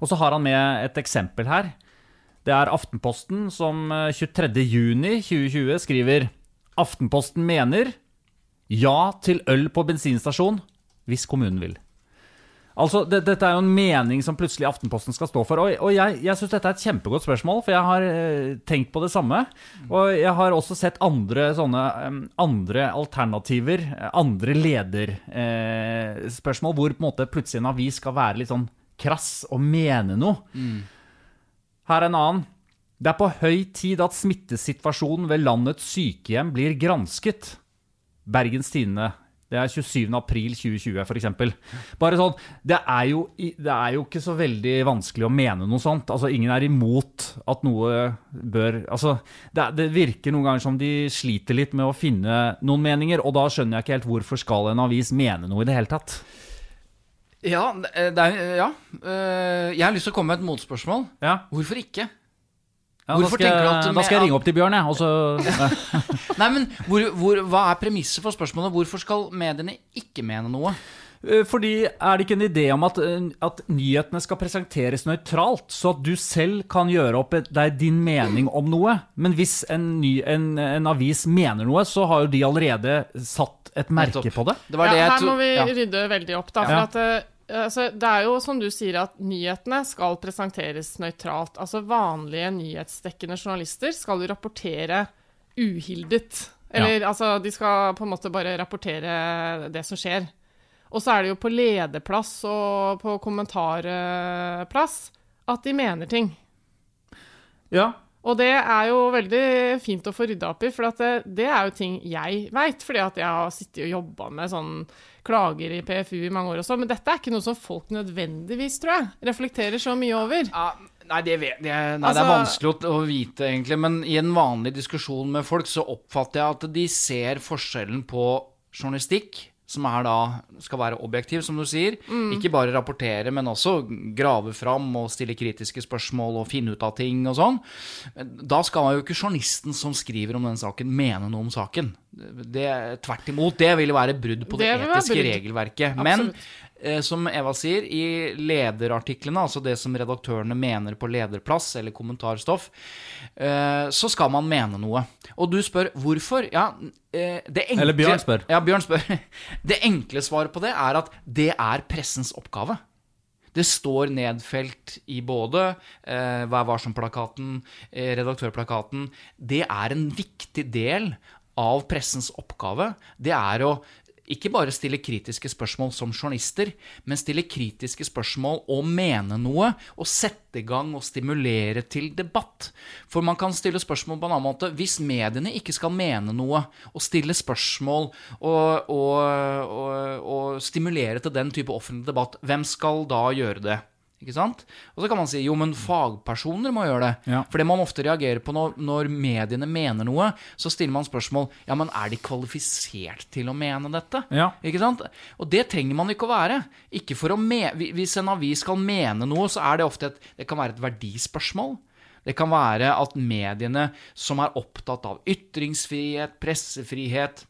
Speaker 2: Og så har han med et eksempel her. Det er Aftenposten som eh, 23.6.2020 skriver Aftenposten mener ja til øl på bensinstasjon hvis kommunen vil. Altså, det, Dette er jo en mening som plutselig Aftenposten skal stå for. Og, og jeg, jeg syns dette er et kjempegodt spørsmål, for jeg har eh, tenkt på det samme. Og jeg har også sett andre sånne andre alternativer, eh, andre lederspørsmål, eh, hvor på en måte plutselig en avis skal være litt sånn krass og mene noe. Her er en annen. Det er på høy tid at smittesituasjonen ved landets sykehjem blir gransket. Bergens Tidende. Det er 27. april 2020, f.eks. Bare sånn, det er, jo, det er jo ikke så veldig vanskelig å mene noe sånt. Altså, Ingen er imot at noe bør Altså, det, det virker noen ganger som de sliter litt med å finne noen meninger, og da skjønner jeg ikke helt hvorfor skal en avis mene noe i det hele tatt.
Speaker 4: Ja, det er, ja. Eh, jeg har lyst til å komme med et motspørsmål.
Speaker 2: Ja,
Speaker 4: Hvorfor ikke?
Speaker 2: ja
Speaker 4: Hvorfor
Speaker 2: da skal,
Speaker 4: tenker du
Speaker 2: jeg-
Speaker 4: at
Speaker 2: Da skal jeg ringe opp til Bjørn, jeg, og så [LAUGHS]
Speaker 4: Nei, men hvor, hvor, Hva er premisset for spørsmålet? Hvorfor skal mediene ikke mene noe?
Speaker 2: Eh, Fordi er det ikke en idé om at, eh, at nyhetene skal presenteres nøytralt, så at du selv kan gjøre opp deg din mening om noe? Men hvis en, ny, en, en avis mener noe, så har jo de allerede satt et merke på det.
Speaker 4: Det var
Speaker 3: ja,
Speaker 4: det jeg
Speaker 3: her må vi
Speaker 4: ja.
Speaker 3: rydde veldig opp, da. For
Speaker 2: Ja.
Speaker 3: at eh, altså, det er jo som du sier at nyhetene skal presenteres nøytralt. Altså vanlige nyhetsdekkende journalister skal jo rapportere uhildet. Eller altså, de skal på en måte bare rapportere det som skjer. Og så er det jo på lederplass og på kommentarplass at de mener ting.
Speaker 2: Ja.
Speaker 3: Og det er jo veldig fint å få rydda opp i, for det, det, er jo ting jeg veit. Fordi at jeg har sittet og jobba med sånn klager i PFU i mange år og sånn. Men dette er ikke noe som folk nødvendigvis, tror jeg, reflekterer så mye over.
Speaker 4: Ja, nei, det, vet, det, nei
Speaker 3: Altså-
Speaker 4: det er vanskelig å, å vite, egentlig. Men i en vanlig diskusjon med folk så oppfatter jeg at de ser forskjellen på journalistikk, som er da skal være objektiv, som du sier. Ikke bare rapportere, men også grave fram og stille kritiske spørsmål og finne ut av ting og sånn. Da skal jo ikke journalisten som skriver om den saken, mene noe om saken. Det, tvert imot. Det vil være brudd på det,
Speaker 3: Det
Speaker 4: etiske regelverket. Men
Speaker 3: Absolutt.
Speaker 4: Eh, som Eva sier, i lederartiklene, altså det som redaktørene mener på lederplass eller kommentarstoff, eh, så skal man mene noe. Og du spør hvorfor? Ja, eh, det enkle,
Speaker 2: Eller Bjørn spør.
Speaker 4: Ja, Bjørn spør. [LAUGHS] Det enkle svaret på det er at det er pressens oppgave. Det står nedfelt i både eh, Vær varsom-plakaten, redaktørplakaten. Det er en viktig del av pressens oppgave. Det er å ikke bare stille kritiske spørsmål som journalister, men stille kritiske spørsmål og mene noe, og sette i gang og stimulere til debatt. For man kan stille spørsmål på en annen måte. Hvis mediene ikke skal mene noe, og stille spørsmål og, og, og, og stimulere til den type offentlig debatt, hvem skal da gjøre det? Ikke sant? Og så kan man si jo, men fagpersoner må gjøre det.
Speaker 2: Ja.
Speaker 4: For det man ofte reagerer på når, når mediene mener noe, så stiller man spørsmål ja, men er de kvalifisert til å mene dette.
Speaker 2: Ja.
Speaker 4: Ikke sant? Og det trenger man ikke å være. Ikke for å me Hvis en avis skal mene noe, så er det ofte et, det kan være et verdispørsmål. Det kan være at mediene som er opptatt av ytringsfrihet, pressefrihet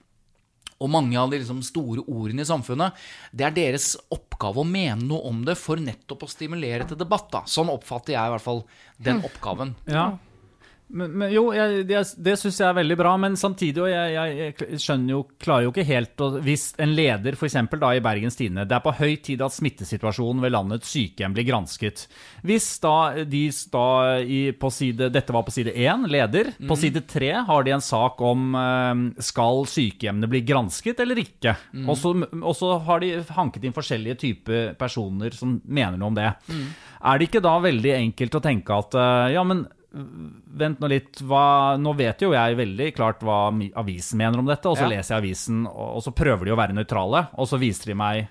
Speaker 4: og mange av de liksom store ordene i samfunnet, det er deres oppgave å mene noe om det for nettopp å stimulere til debatt. Da. Sånn oppfatter jeg i hvert fall den oppgaven.
Speaker 2: Ja. Men, men jo, jeg, det, det syns jeg er veldig bra, men samtidig og jeg, jeg, jeg skjønner jo, klarer jo ikke helt å Hvis en leder f.eks. da i Bergens Tidende Det er på høy tid at smittesituasjonen ved landets sykehjem blir gransket. Hvis da de da i, på side Dette var på side én, leder. På side tre har de en sak om eh, skal sykehjemmene bli gransket eller ikke. Så- Og så har de hanket inn forskjellige typer personer som mener noe om det. Er det ikke da veldig enkelt å tenke at eh, ja, men Vent nå litt. Hva, nå vet jo jeg veldig klart hva avisen mener om dette, og så
Speaker 4: Ja.
Speaker 2: leser jeg avisen, og, og så prøver de å være nøytrale, og så viser de meg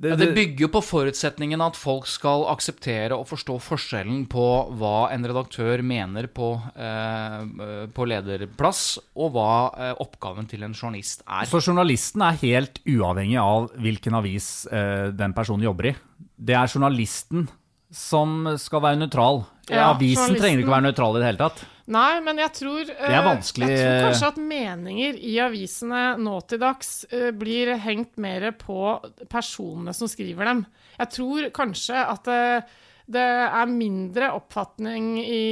Speaker 4: Ja, det bygger jo på forutsetningen at folk skal akseptere og forstå forskjellen på hva en redaktør mener på, eh, på lederplass, og hva eh, oppgaven til en journalist er.
Speaker 2: Så journalisten er helt uavhengig av hvilken avis eh, den personen jobber i. Det er journalisten som skal være nøytral.
Speaker 3: Ja,
Speaker 2: avisen trenger ikke å være nøytral i det hele tatt.
Speaker 3: Nei, men jeg tror eh, Jeg tror
Speaker 2: eh,
Speaker 3: kanskje at meninger i avisene nå til dags eh, blir hengt mer på personene som skriver dem. Jeg tror kanskje at det, det er mindre oppfatning i,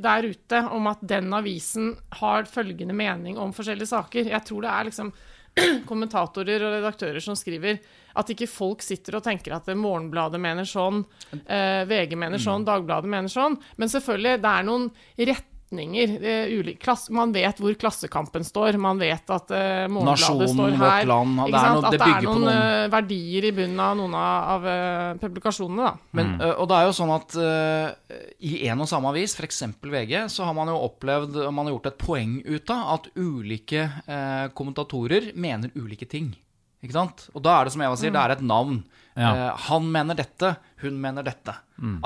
Speaker 3: der ute om at den avisen har følgende mening om forskjellige saker. Jeg tror det er liksom [CLEARS THROAT] kommentatorer og redaktører som skriver at ikke folk sitter og tenker at Morgenbladet mener sånn, eh, VG mener
Speaker 2: Mm.
Speaker 3: sånn, Dagbladet mener sånn. Men selvfølgelig, det er noen retninger. eh, ulik- klass, man vet hvor Klassekampen står. Man vet at eh, Morgenbladet
Speaker 4: Nasjonen,
Speaker 3: står
Speaker 4: Vårt
Speaker 3: her.
Speaker 4: Land, det er noe- det
Speaker 3: at det
Speaker 4: det
Speaker 3: er noen
Speaker 4: noen-
Speaker 3: eh, verdier i bunnen av noen av, av eh, publikasjonene. da.
Speaker 4: Men, ø, og det er jo sånn at i en og samme avis, f.eks. VG, så har man jo opplevd, man har gjort et poeng ut av, at ulike eh, kommentatorer mener ulike ting. Ikke sant? Og da er det som Eva sier, det er et navn.
Speaker 2: Ja.
Speaker 4: Eh, han mener dette, hun mener dette.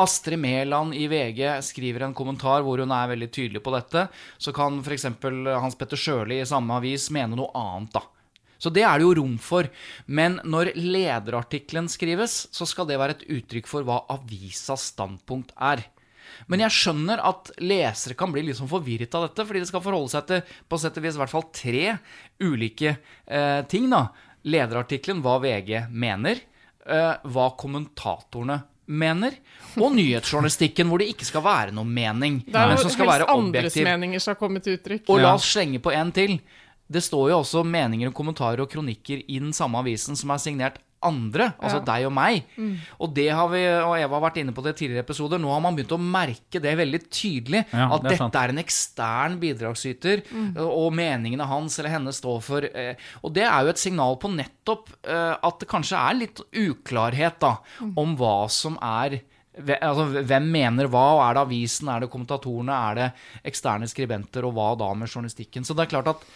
Speaker 4: Astrid Mæland i VG skriver en kommentar hvor hun er veldig tydelig på dette. Så kan f.eks. Hans Petter Sjøli i samme avis mene noe annet, da. Så det er det jo rom for. Men når lederartikkelen skrives, så skal det være et uttrykk for hva avisas standpunkt er. Men jeg skjønner at lesere kan bli litt sånn forvirret av dette, fordi det skal forholde seg til på sett og vis i hvert fall tre ulike eh, ting. da. Lederartikkelen, hva VG mener, eh, hva kommentatorene mener, og nyhetsjournalistikken, hvor det ikke skal være noe mening,
Speaker 3: Det er
Speaker 4: men
Speaker 3: jo
Speaker 4: som skal
Speaker 3: helst
Speaker 4: være
Speaker 3: andres meninger som har kommet til uttrykk.
Speaker 4: Og la oss slenge på en til. Det står jo også meninger og kommentarer og kronikker i den samme avisen som er signert andre, altså deg og meg. Og det har vi, og Eva har vært inne på det i tidligere episoder, nå har man begynt å merke det veldig tydelig.
Speaker 2: Ja,
Speaker 4: at
Speaker 2: det er
Speaker 4: dette
Speaker 2: sant.
Speaker 4: er en ekstern bidragsyter, og meningene hans eller henne står for eh, Og det er jo et signal på nettopp eh, at det kanskje er litt uklarhet da, om hva som er Altså, hvem mener hva? og Er det avisen, er det kommentatorene, er det eksterne skribenter, og hva da med journalistikken? Så det er klart at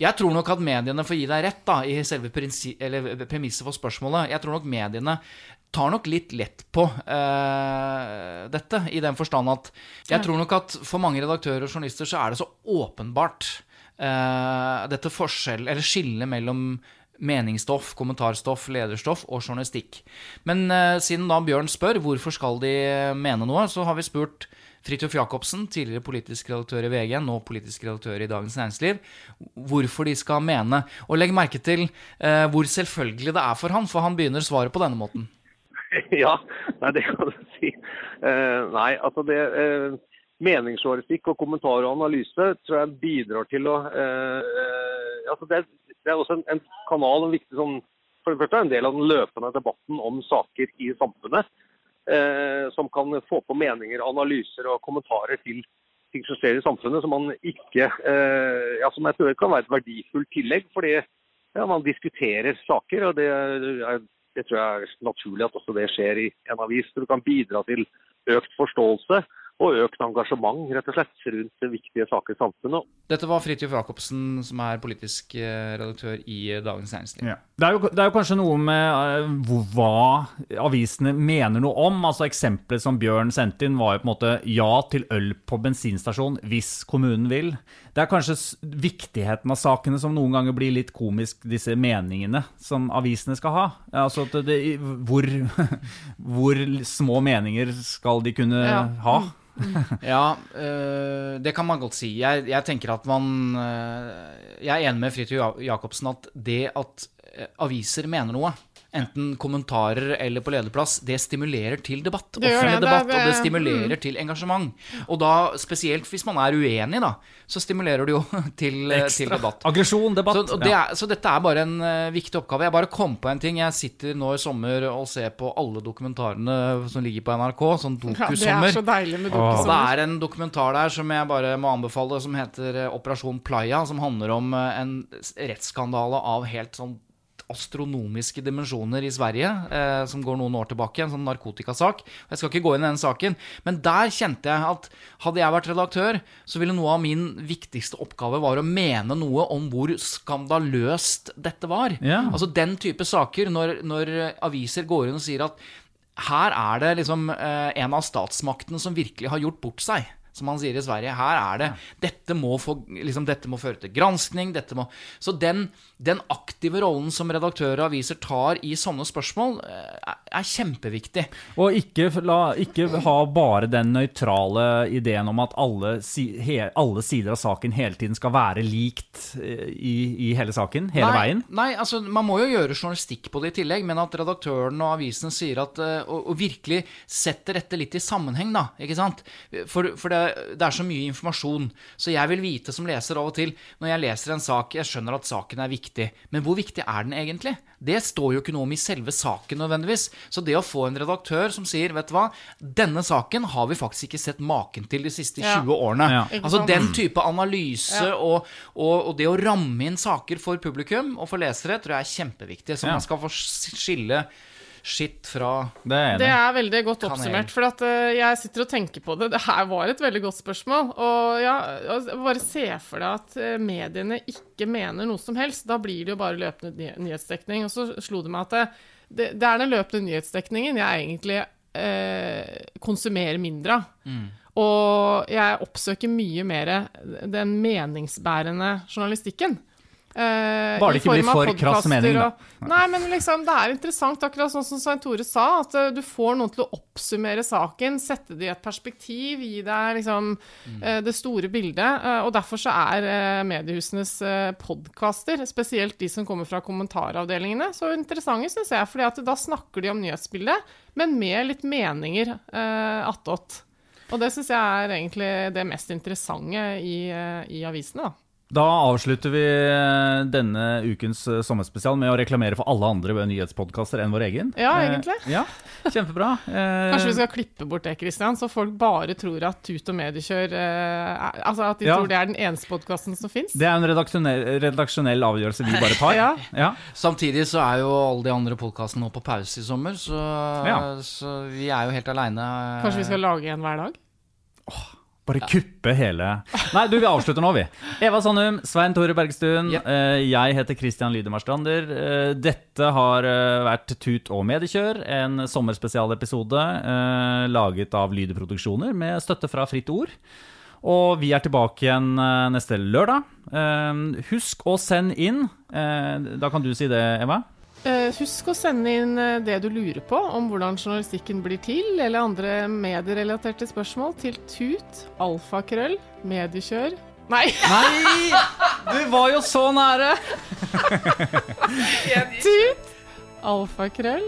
Speaker 4: jeg tror nok at mediene får gi deg rett da, i selve premisset for spørsmålet. Jeg tror nok mediene tar nok litt lett på uh, dette, i den forstand at jeg tror nok at for mange redaktører og journalister så er det så åpenbart uh, dette forskjell, eller skillet mellom meningsstoff, kommentarstoff, lederstoff og journalistikk. Men uh, siden da Bjørn spør hvorfor skal de mene noe, så har vi spurt Fridtjof Jacobsen, tidligere politisk redaktør i VG, nå politisk redaktør i Dagens Næringsliv, hvorfor de skal mene. Og legg merke til eh, hvor selvfølgelig det er for han, for han begynner svaret på denne måten. [LAUGHS]
Speaker 6: Ja, nei, det kan du si. Eh, nei, altså det eh, Meningsjournalistikk og kommentar og analyse tror jeg bidrar til å eh, altså det, det er også en, en kanal, en viktig sånn For det første er en del av den løpende debatten om saker i samfunnet. Eh, som kan få på meninger, analyser og kommentarer til ting som skjer i samfunnet som man ikke eh, ja, som jeg tror kan være et verdifullt tillegg. fordi ja, man diskuterer saker, og det, er, det tror jeg er naturlig at også det skjer i en avis. Du kan bidra til økt forståelse og økt engasjement rett og slett rundt viktige saker i samfunnet.
Speaker 4: Dette var Fridtjof Jacobsen, som er politisk eh, redaktør i eh, Dagens Næringsliv.
Speaker 2: Ja. Det, er jo, det er jo kanskje noe med eh, hva avisene mener noe om. altså Eksempelet som Bjørn sendte inn, var jo på en måte ja til øl på bensinstasjon hvis kommunen vil. Det er kanskje viktigheten av sakene som noen ganger blir litt komisk, disse meningene som avisene skal ha. Altså at det, hvor, [LAUGHS] hvor små meninger skal de kunne
Speaker 3: Ja.
Speaker 2: ha?
Speaker 4: Ja, øh, det kan man godt si. Jeg, jeg tenker at man øh, Jeg er enig med Fridtjof Ja- Jacobsen at det at øh, aviser mener noe, enten kommentarer eller på lederplass, det stimulerer til debatt.
Speaker 3: Det
Speaker 4: Offentlig
Speaker 3: det, det
Speaker 4: debatt, og det
Speaker 3: det.
Speaker 4: stimulerer til engasjement. Og da, spesielt hvis man er uenig, da, så stimulerer det jo [LAUGHS] til, øh, til debatt.
Speaker 2: Aggresjon, debatt.
Speaker 4: Så, og det er, så dette er bare en eh, viktig oppgave. Jeg bare kom på en ting. Jeg sitter nå i sommer og ser på alle dokumentarene som ligger på NRK, sånn [LAUGHS]
Speaker 3: Ja, det er så deilig med
Speaker 4: Og det er en dokumentar der som jeg bare må anbefale, som heter eh, Operasjon Playa, som handler om eh, en rettsskandale av helt sånn astronomiske dimensjoner i Sverige, eh, som går noen år tilbake, en sånn narkotikasak. Jeg skal ikke gå inn i den saken, men der kjente jeg at hadde jeg vært redaktør, så ville noe av min viktigste oppgave var å mene noe om hvor skandaløst dette var.
Speaker 2: Ja.
Speaker 4: Altså den type saker, når, når aviser går inn og sier at her er det liksom eh, en av statsmaktene som virkelig har gjort bort seg. Som han sier i Sverige. Her er det Dette må, få, liksom, dette må føre til granskning. Dette må, så den, den aktive rollen som redaktører og aviser tar i sånne spørsmål, eh, er, kjempeviktig.
Speaker 2: Og ikke, la, ikke ha bare den nøytrale ideen om at alle, he, alle sider av saken hele tiden skal være likt eh, i, i hele saken, hele
Speaker 4: nei,
Speaker 2: veien.
Speaker 4: Nei, altså man må jo gjøre journalistikk på det i tillegg, men at redaktøren og avisen sier at eh, Og, og virkelig setter dette litt i sammenheng, da. Ikke sant? For, for det, det er så mye informasjon. Så jeg vil vite som leser av og til, når jeg leser en sak Jeg skjønner at saken er viktig, men hvor viktig er den egentlig? Det står jo ikke noe om i selve saken nødvendigvis. Så det å få en redaktør som sier, vet du hva, denne saken har vi faktisk ikke sett maken til de siste
Speaker 3: Ja.
Speaker 4: 20 årene.
Speaker 2: Ja.
Speaker 4: Altså den type analyse
Speaker 3: Ja.
Speaker 4: og, og, og det å ramme inn saker for publikum og for lesere tror jeg er kjempeviktig. Så
Speaker 2: Ja.
Speaker 4: man skal få skille skitt fra
Speaker 2: Det er
Speaker 3: Det er veldig godt
Speaker 4: Kanel.
Speaker 3: oppsummert. For at, uh, jeg sitter og tenker på det. Det her var et veldig godt spørsmål. Og ja, altså, bare se for deg at eh, mediene ikke mener noe som helst. Da blir det jo bare løpende ny nyhetsdekning. Og så slo det meg at det, det, det er den løpende nyhetsdekningen jeg egentlig uh, konsumerer mindre av.
Speaker 4: Mm.
Speaker 3: Og jeg oppsøker mye mer den meningsbærende journalistikken. Eh,
Speaker 2: Bare det ikke blir for krass mening, da.
Speaker 3: og- Nei, men liksom, det er interessant, akkurat sånn som Svein Tore sa, at uh, du får noen til å oppsummere saken, sette det i et perspektiv, gi deg liksom uh, det store bildet. og derfor så er eh, mediehusenes uh, podkaster, spesielt de som kommer fra kommentaravdelingene, så interessante, syns jeg. fordi at da snakker de om nyhetsbildet, men med litt meninger uh, attåt. Og det syns jeg er egentlig det mest interessante i, i avisene, da.
Speaker 2: Da avslutter vi eh, denne ukens eh, sommerspesial med å reklamere for alle andre nyhetspodkaster enn vår egen.
Speaker 3: Ja,
Speaker 2: Eh,
Speaker 3: egentlig.
Speaker 2: Ja, Kjempebra. Eh,
Speaker 3: Kanskje vi skal klippe bort det, Christian, så folk bare tror at Tut og Mediekjør eh, Altså at de
Speaker 2: Ja.
Speaker 3: tror det er den eneste podkasten som fins.
Speaker 2: Det er en redaksjonell, redaksjonell avgjørelse vi bare tar. [LAUGHS]
Speaker 3: Ja.
Speaker 2: Ja.
Speaker 4: Samtidig så er jo alle de andre podkastene nå på pause i sommer, så,
Speaker 2: Ja.
Speaker 4: så vi er jo helt aleine.
Speaker 3: Kanskje vi skal lage en hver dag?
Speaker 2: Bare kuppe hele Nei, du, vi avslutter nå, vi. Eva Sandum, Svein Tore Bergstuen.
Speaker 4: Ja.
Speaker 2: eh, Jeg heter Christian Lydemar Strander. Eh, Dette har eh, vært Tut og mediekjør, en sommerspesialepisode laget av Lydeproduksjoner med støtte fra Fritt Ord. Og vi er tilbake igjen neste lørdag. Husk å sende inn. Da kan du si det, Eva.
Speaker 3: Eh, husk å sende inn eh, det du lurer på om hvordan journalistikken blir til, eller andre medierelaterte spørsmål, til tut, alfakrøll, mediekjør Nei!
Speaker 2: Nei! Du var jo så nære! [LAUGHS]
Speaker 3: tut, alfakrøll,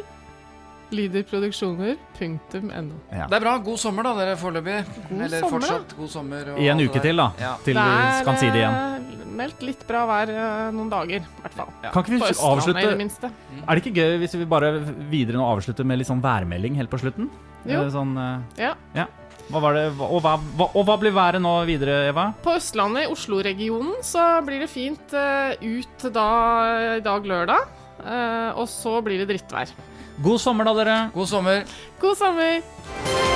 Speaker 3: lyderproduksjoner.no.
Speaker 2: Ja.
Speaker 4: Det er bra. God sommer, da, dere foreløpig.
Speaker 3: God
Speaker 4: Eller
Speaker 3: sommer,
Speaker 4: fortsatt god sommer. og
Speaker 2: I en uke til, da.
Speaker 4: Ja.
Speaker 2: Til vi kan si det igjen.
Speaker 3: Eh, meldt litt bra vær eh, noen dager, i hvert fall.
Speaker 4: Ja.
Speaker 2: Kan ikke vi avslutte
Speaker 3: det minste.
Speaker 2: Er det ikke gøy hvis vi bare videre nå avslutter med litt sånn værmelding helt på slutten?
Speaker 3: Jo.
Speaker 2: Eh, Sånn, ja.
Speaker 3: Ja.
Speaker 2: Hva var det, og, hva, hva, og hva blir været nå videre, Eva?
Speaker 3: På Østlandet, i Oslo-regionen, så blir det fint eh, ut da, i dag lørdag. eh, og så blir det drittvær.
Speaker 2: God sommer, da, dere.
Speaker 4: God sommer.
Speaker 3: God sommer!